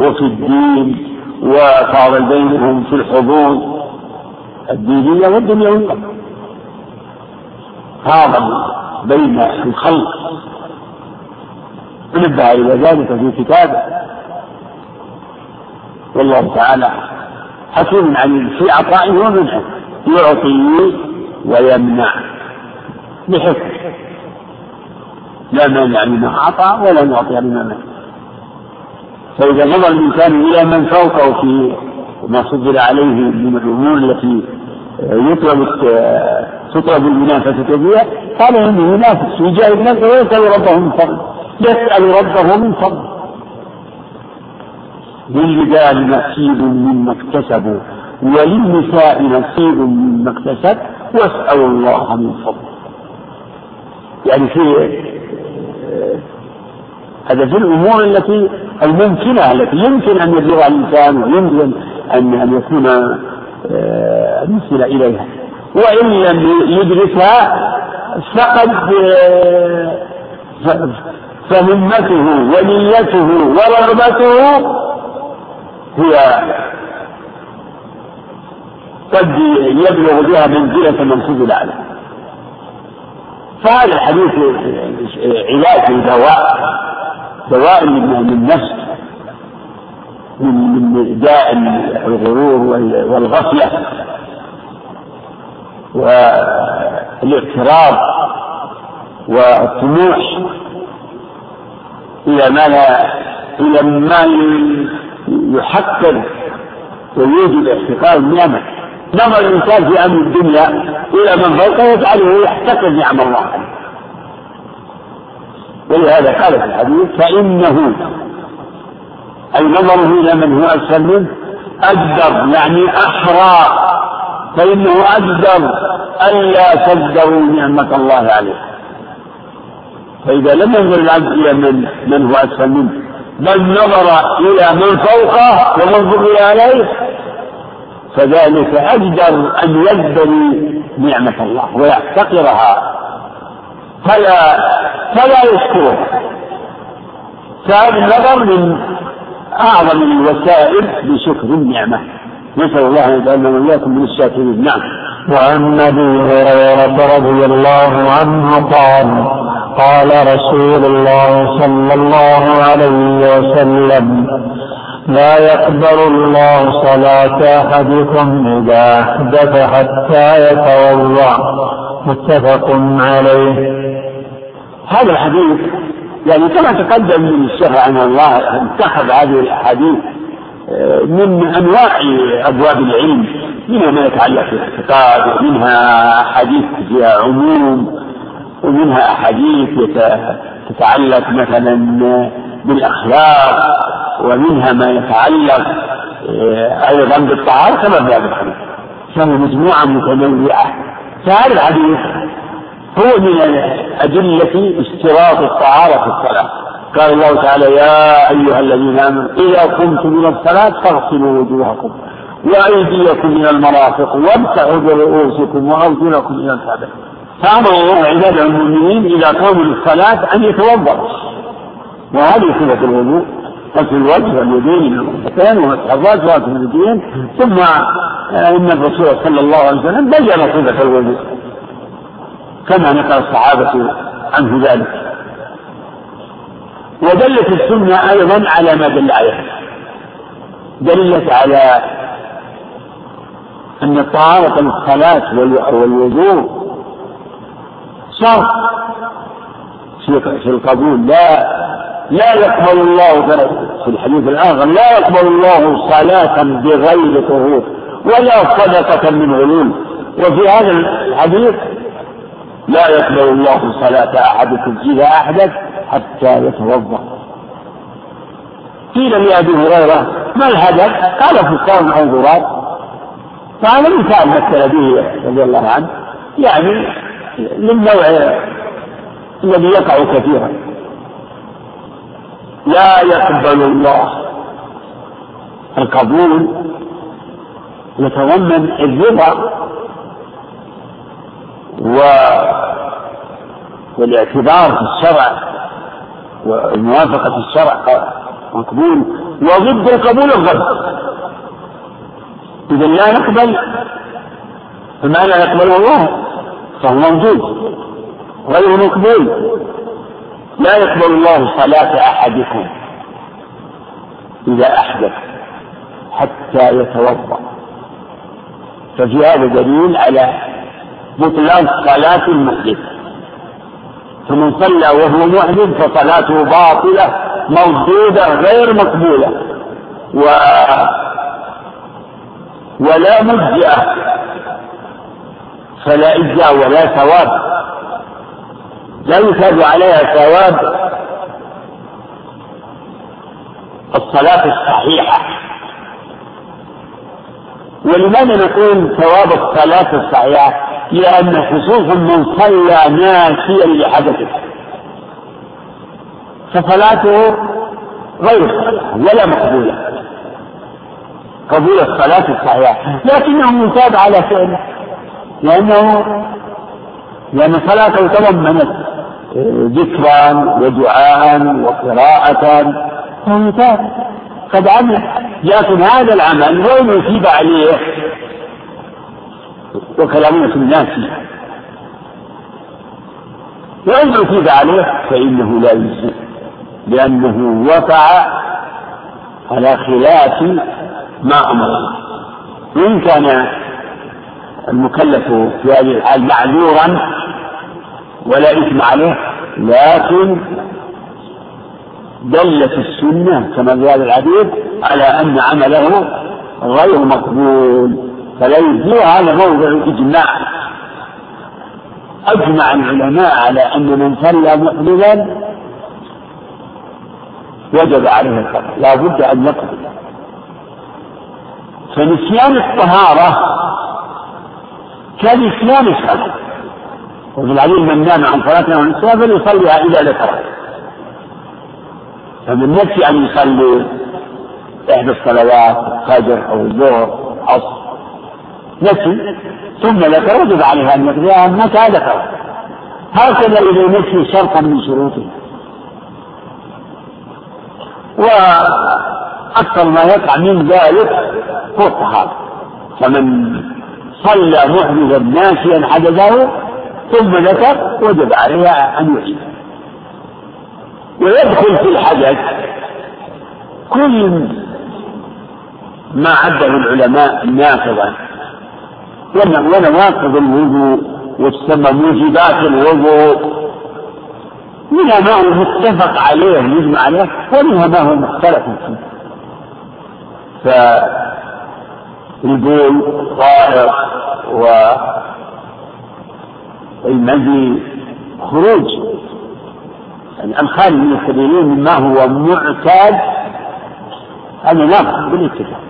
وفي الدين وفاضل بينهم في الحظوظ الدينية والدنيوية فاضل بين الخلق. ونبه إلى ذلك في كتابه. والله تعالى حكيم عليم في عطائه ومنعه. يعطي ويمنع. بحكم. لا مانع لما أعطى ولا معطي لما منع فإذا نظر الإنسان إلى من فوقه في ما فضل عليه من الأمور التي يطلب تطلب المنافسة فيها قال إنه ينافس ويجاهد نفسه ويسأل ربه من فضل يسأل ربه من فضل للرجال نصيب مما اكتسبوا وللنساء نصيب مما اكتسب واسألوا الله من فضله. يعني في هذا في الأمور التي الممكنة التي يمكن أن يبلغها الإنسان ويمكن أن أن يكون آه، مثل إليها. وإن لم يدركها فقد آه، فهمته ونيته ورغبته هي قد يبلغ بها منزلة المنصوب الأعلى. فهذا الحديث علاج دواء دواء للنفس من من داء الغرور والغفلة والاغتراب والطموح إلى ما لا إلى ما يحقر ويوجب احتقار النعمة نظر الإنسان في أمر الدنيا إلى من فوقه يجعله يحتقر نعم الله عليه. ولهذا قال في الحديث فإنه أي نظره إلى من هو أسفل منه أجدر يعني أحرى. فإنه أجدر ألا تجدروا نعمة الله عليه. فإذا لم ينظر العبد إلى من من هو أسفل منه بل نظر إلى من فوقه ومنظر إلى عليه فذلك أجدر أن يجبري نعمة الله ويحتقرها فلا فلا يشكره. فهذا النظر من أعظم الوسائل لشكر النعمة. نسأل الله أن يجعلنا وإياكم من الشاكرين. نعم. وعن أبي هريرة رضي الله عنه قال قال رسول الله صلى الله عليه وسلم لا يقبل الله صلاة أحدكم إذا أحدث حتى يتوضأ. متفق عليه. هذا الحديث يعني كما تقدم من الشيخ رحمه الله اتخذ هذه الأحاديث آه، من أنواع أبواب العلم منها ما يتعلق بالاعتقاد ومنها أحاديث فيها عموم ومنها أحاديث تتعلق مثلا بالأخلاق ومنها ما يتعلق آه، أيضا بالطهارة كما في هذا الحديث. فهو مجموعه متنوعة. فهذا الحديث؟ هو من أدلة اشتراط الطهارة في الصلاة. قال الله تعالى يا أيها الذين آمنوا إذا قمتم إلى الصلاة فاغسلوا وجوهكم وأيديكم من المرافق وامسحوا برؤوسكم وأرجلكم إلى الكعبة. فأمر الله عباده المؤمنين إذا قاموا للصلاة أن يتوضأوا. وهذه صفة الوضوء غسل الوجه واليدين من المرفقين ومسح الراس وغسل اليدين. ثم إن الرسول صلى الله عليه وسلم بين صفة الوضوء. كما نقل الصحابة عنه ذلك. ودلت السنة أيضا على ما دل عليه. دلت على أن طهارة الصلاة والوضوء شرط في القبول لا لا يقبل الله في الحديث الآخر لا يقبل الله صلاة بغير طهور ولا صدقة من غلول. وفي هذا الحديث لا يقبل الله صلاة أحدكم إذا أحدث حتى يتوضأ. قيل لأبي هريرة ما الهدف؟ قال فستان غراب فهذا مثال مثل به رضي الله عنه. يعني للنوع الذي يقع كثيرا. لا يقبل الله القبول. يتضمن الرضا و والاعتبار في الشرع وموافقة الشرع مقبول. وضد القبول الرد إذا لا نقبل. فما لا يقبله الله؟ فهو موجود. غير مقبول. لا يقبل الله صلاة أحدكم إذا أحدث حتى يتوضأ. ففي هذا دليل على بطلان صلاة المحدث. فمن صلى وهو محدث فصلاته باطلة مردودة غير مقبولة. و ولا مجزئة فلا إجزاء ولا ثواب. لا يثاب عليها ثواب الصلاة الصحيحة. ولماذا نقول ثواب الصلاة الصحيحة؟ لأن خصوصا من صلى ناسيا لحدثه فصلاته غير صحيحة ولا مقبولة. قبول الصلاة الصحيحة. لكنه يثاب على فعله. لأنه لأن صلاته تضمنت ذكرا ودعاء وقراءة. فهو قد عمل لكن هذا العمل وإن يثيب عليه وكلامنا في الناس. وإن يثيب عليه فإنه لا يجزي لأنه وقع على خلاف ما أمر الله. وإن كان المكلف في هذه الحال معذورا ولا إثم عليه لكن دلت السنة كما في هذا الحديث على أن عمله غير مقبول فلا يجزي هذا موضع إجماع أجمع العلماء على أن من صلى محدثا وجب عليه القضاء لا بد أن يقضي فنسيان الطهارة كنسيان الصلاة وفي الحديث من نام عن أو نسيها فليصليها إذا ذكرها فمن نسي أن يصلي إحدى الصلوات الفجر أو الظهر العصر. نسي ثم ذكر وجب عليه أن يقضيها متى ذكر. هكذا إذا نسي شرطا من شروطه. وأكثر ما يقع من ذلك هو الطهارة. فمن صلى محدثا ناسيا حدثه ثم ذكر وجب عليها أن يعيد ويدخل في الحدث كل ما عده العلماء ناقضا ونواقض الوضوء وتسمى موجبات الوضوء. منها ما هو متفق عليه يجمع عليه ومنها ما هو مختلف فيه. فالبول طائر و والمزي خروج. يعني الخارج من السبيلين مما هو معتاد. هذا ناقص بالاتفاق.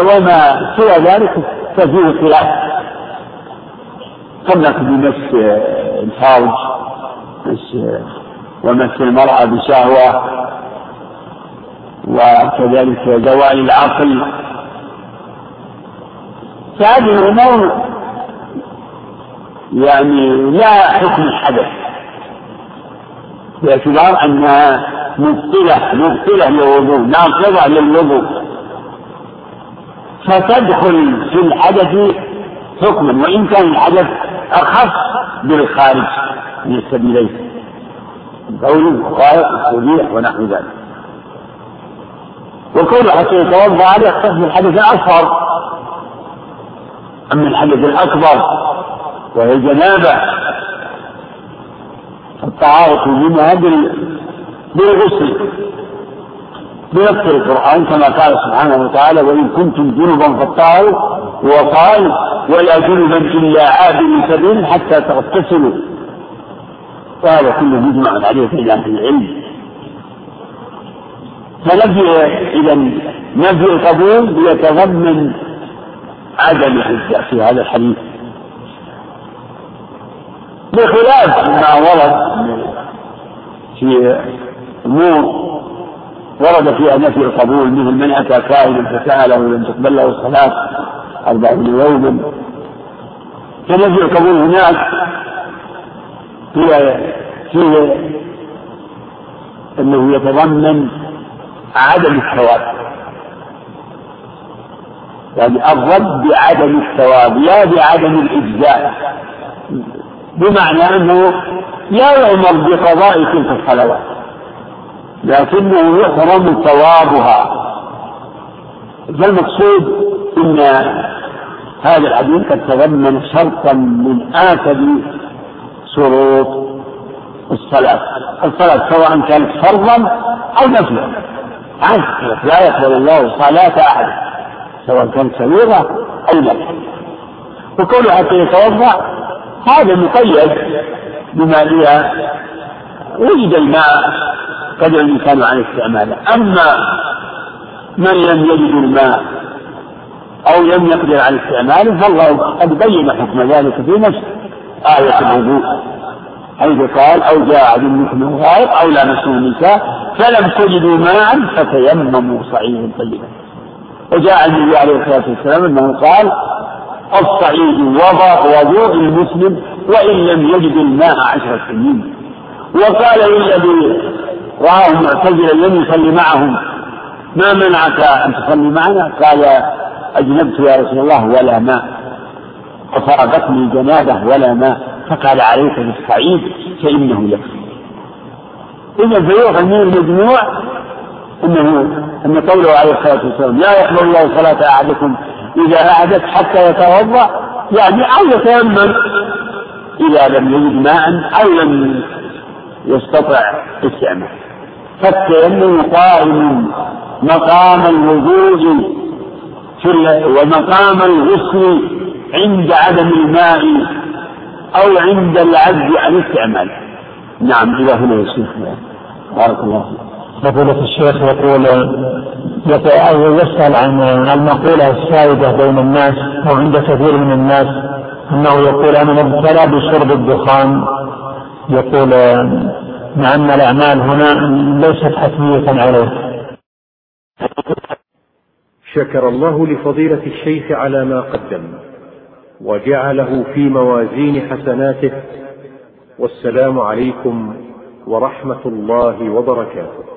وما سوى ذلك ففيه خلاف قبلك بمس الفرج مس ومس المرأة بشهوة. وكذلك زوال العقل. فهذه الأمور يعني لا حكم الحدث باعتبار أنها مبطلة مبطلة للوضوء ناقضة للوضوء. فتدخل في الحدث حكما وإن كان الحدث أخف بالخارج من السبيلين قول قائق السبيح ونحو ذلك. وكون حتى يتوضا هذا يختص بالحدث الأصغر. أما الحدث الأكبر وهي الجنابة الطهارة منها بالغسل بنص القرآن كما قال سبحانه وتعالى وإن كنتم جنبا فالطهروا وقال ولا جنبا إلا عابر سبيل حتى تغتسلوا. وهذا كله مجمع عليه في العلم. فنفي إذا نفي القبول يتضمن عدم الحجة في هذا الحديث. بخلاف ما ورد في أمور ورد فيها نفي القبول مثل من أتى كائنا فسأله لم تقبل له الصلاة أربعين يوما فنفي القبول هناك هي فيه أنه يتضمن عدم الثواب. يعني الرد بعدم الثواب لا بعدم الإجزاء. بمعنى أنه لا يؤمر بقضاء تلك الصلوات لكنه يحرم ثوابها. فالمقصود أن هذا الحديث قد تضمن شرطا من آكد شروط الصلاة. الصلاة سواء كانت فرضا أو نفلا. لا يقبل الله صلاة أحد سواء كانت كبيرة أو نفلا وكونه حتى يتوضأ هذا مقيد بما فيها وجد الماء قدر الإنسان عن استعماله. أما من لم يجد الماء أو لم يقدر على استعماله فالله قد بين حكم ذلك في نفس آية الوضوء. حيث قال أو جاء منكم غائط أو لامسه النساء فلم تجدوا ماء فتيمموا صعيدا طيبا. وجاء النبي عليه الصلاة والسلام أنه قال الصعيد وضوء المسلم وإن لم يجد الماء عشر سنين. وقال للذي رآه معتزلا لم يصلي معهم. ما منعك أن تصلي معنا؟ قال أجنبت يا رسول الله ولا ماء. وفرقتني جنابة ولا ماء. فقال عليك بالصعيد فإنه يكفي إذا فيؤخذ من المجموع أنه أن قوله عليه الصلاة والسلام لا يقبل الله صلاة أحدكم إذا أحدث حتى يتوضأ يعني أو يتيمم. إذا لم يجد ماء أو لم يستطع استعمال فالتيمم قائم مقام الوضوء ومقام الغسل عند عدم الماء أو عند العجز عن استعماله نعم إلى هنا يا شيخ. بارك الله فيك. فضيلة الشيخ يقول يسأل عن المقولة السائدة بين الناس وعند كثير من الناس أنه يقول أنا مبتلى بشرب الدخان. يقول مع أن الأعمال هنا ليست حتمية عليه. شكر الله لفضيلة الشيخ على ما قدم. وجعله في موازين حسناته. والسلام عليكم ورحمة الله وبركاته.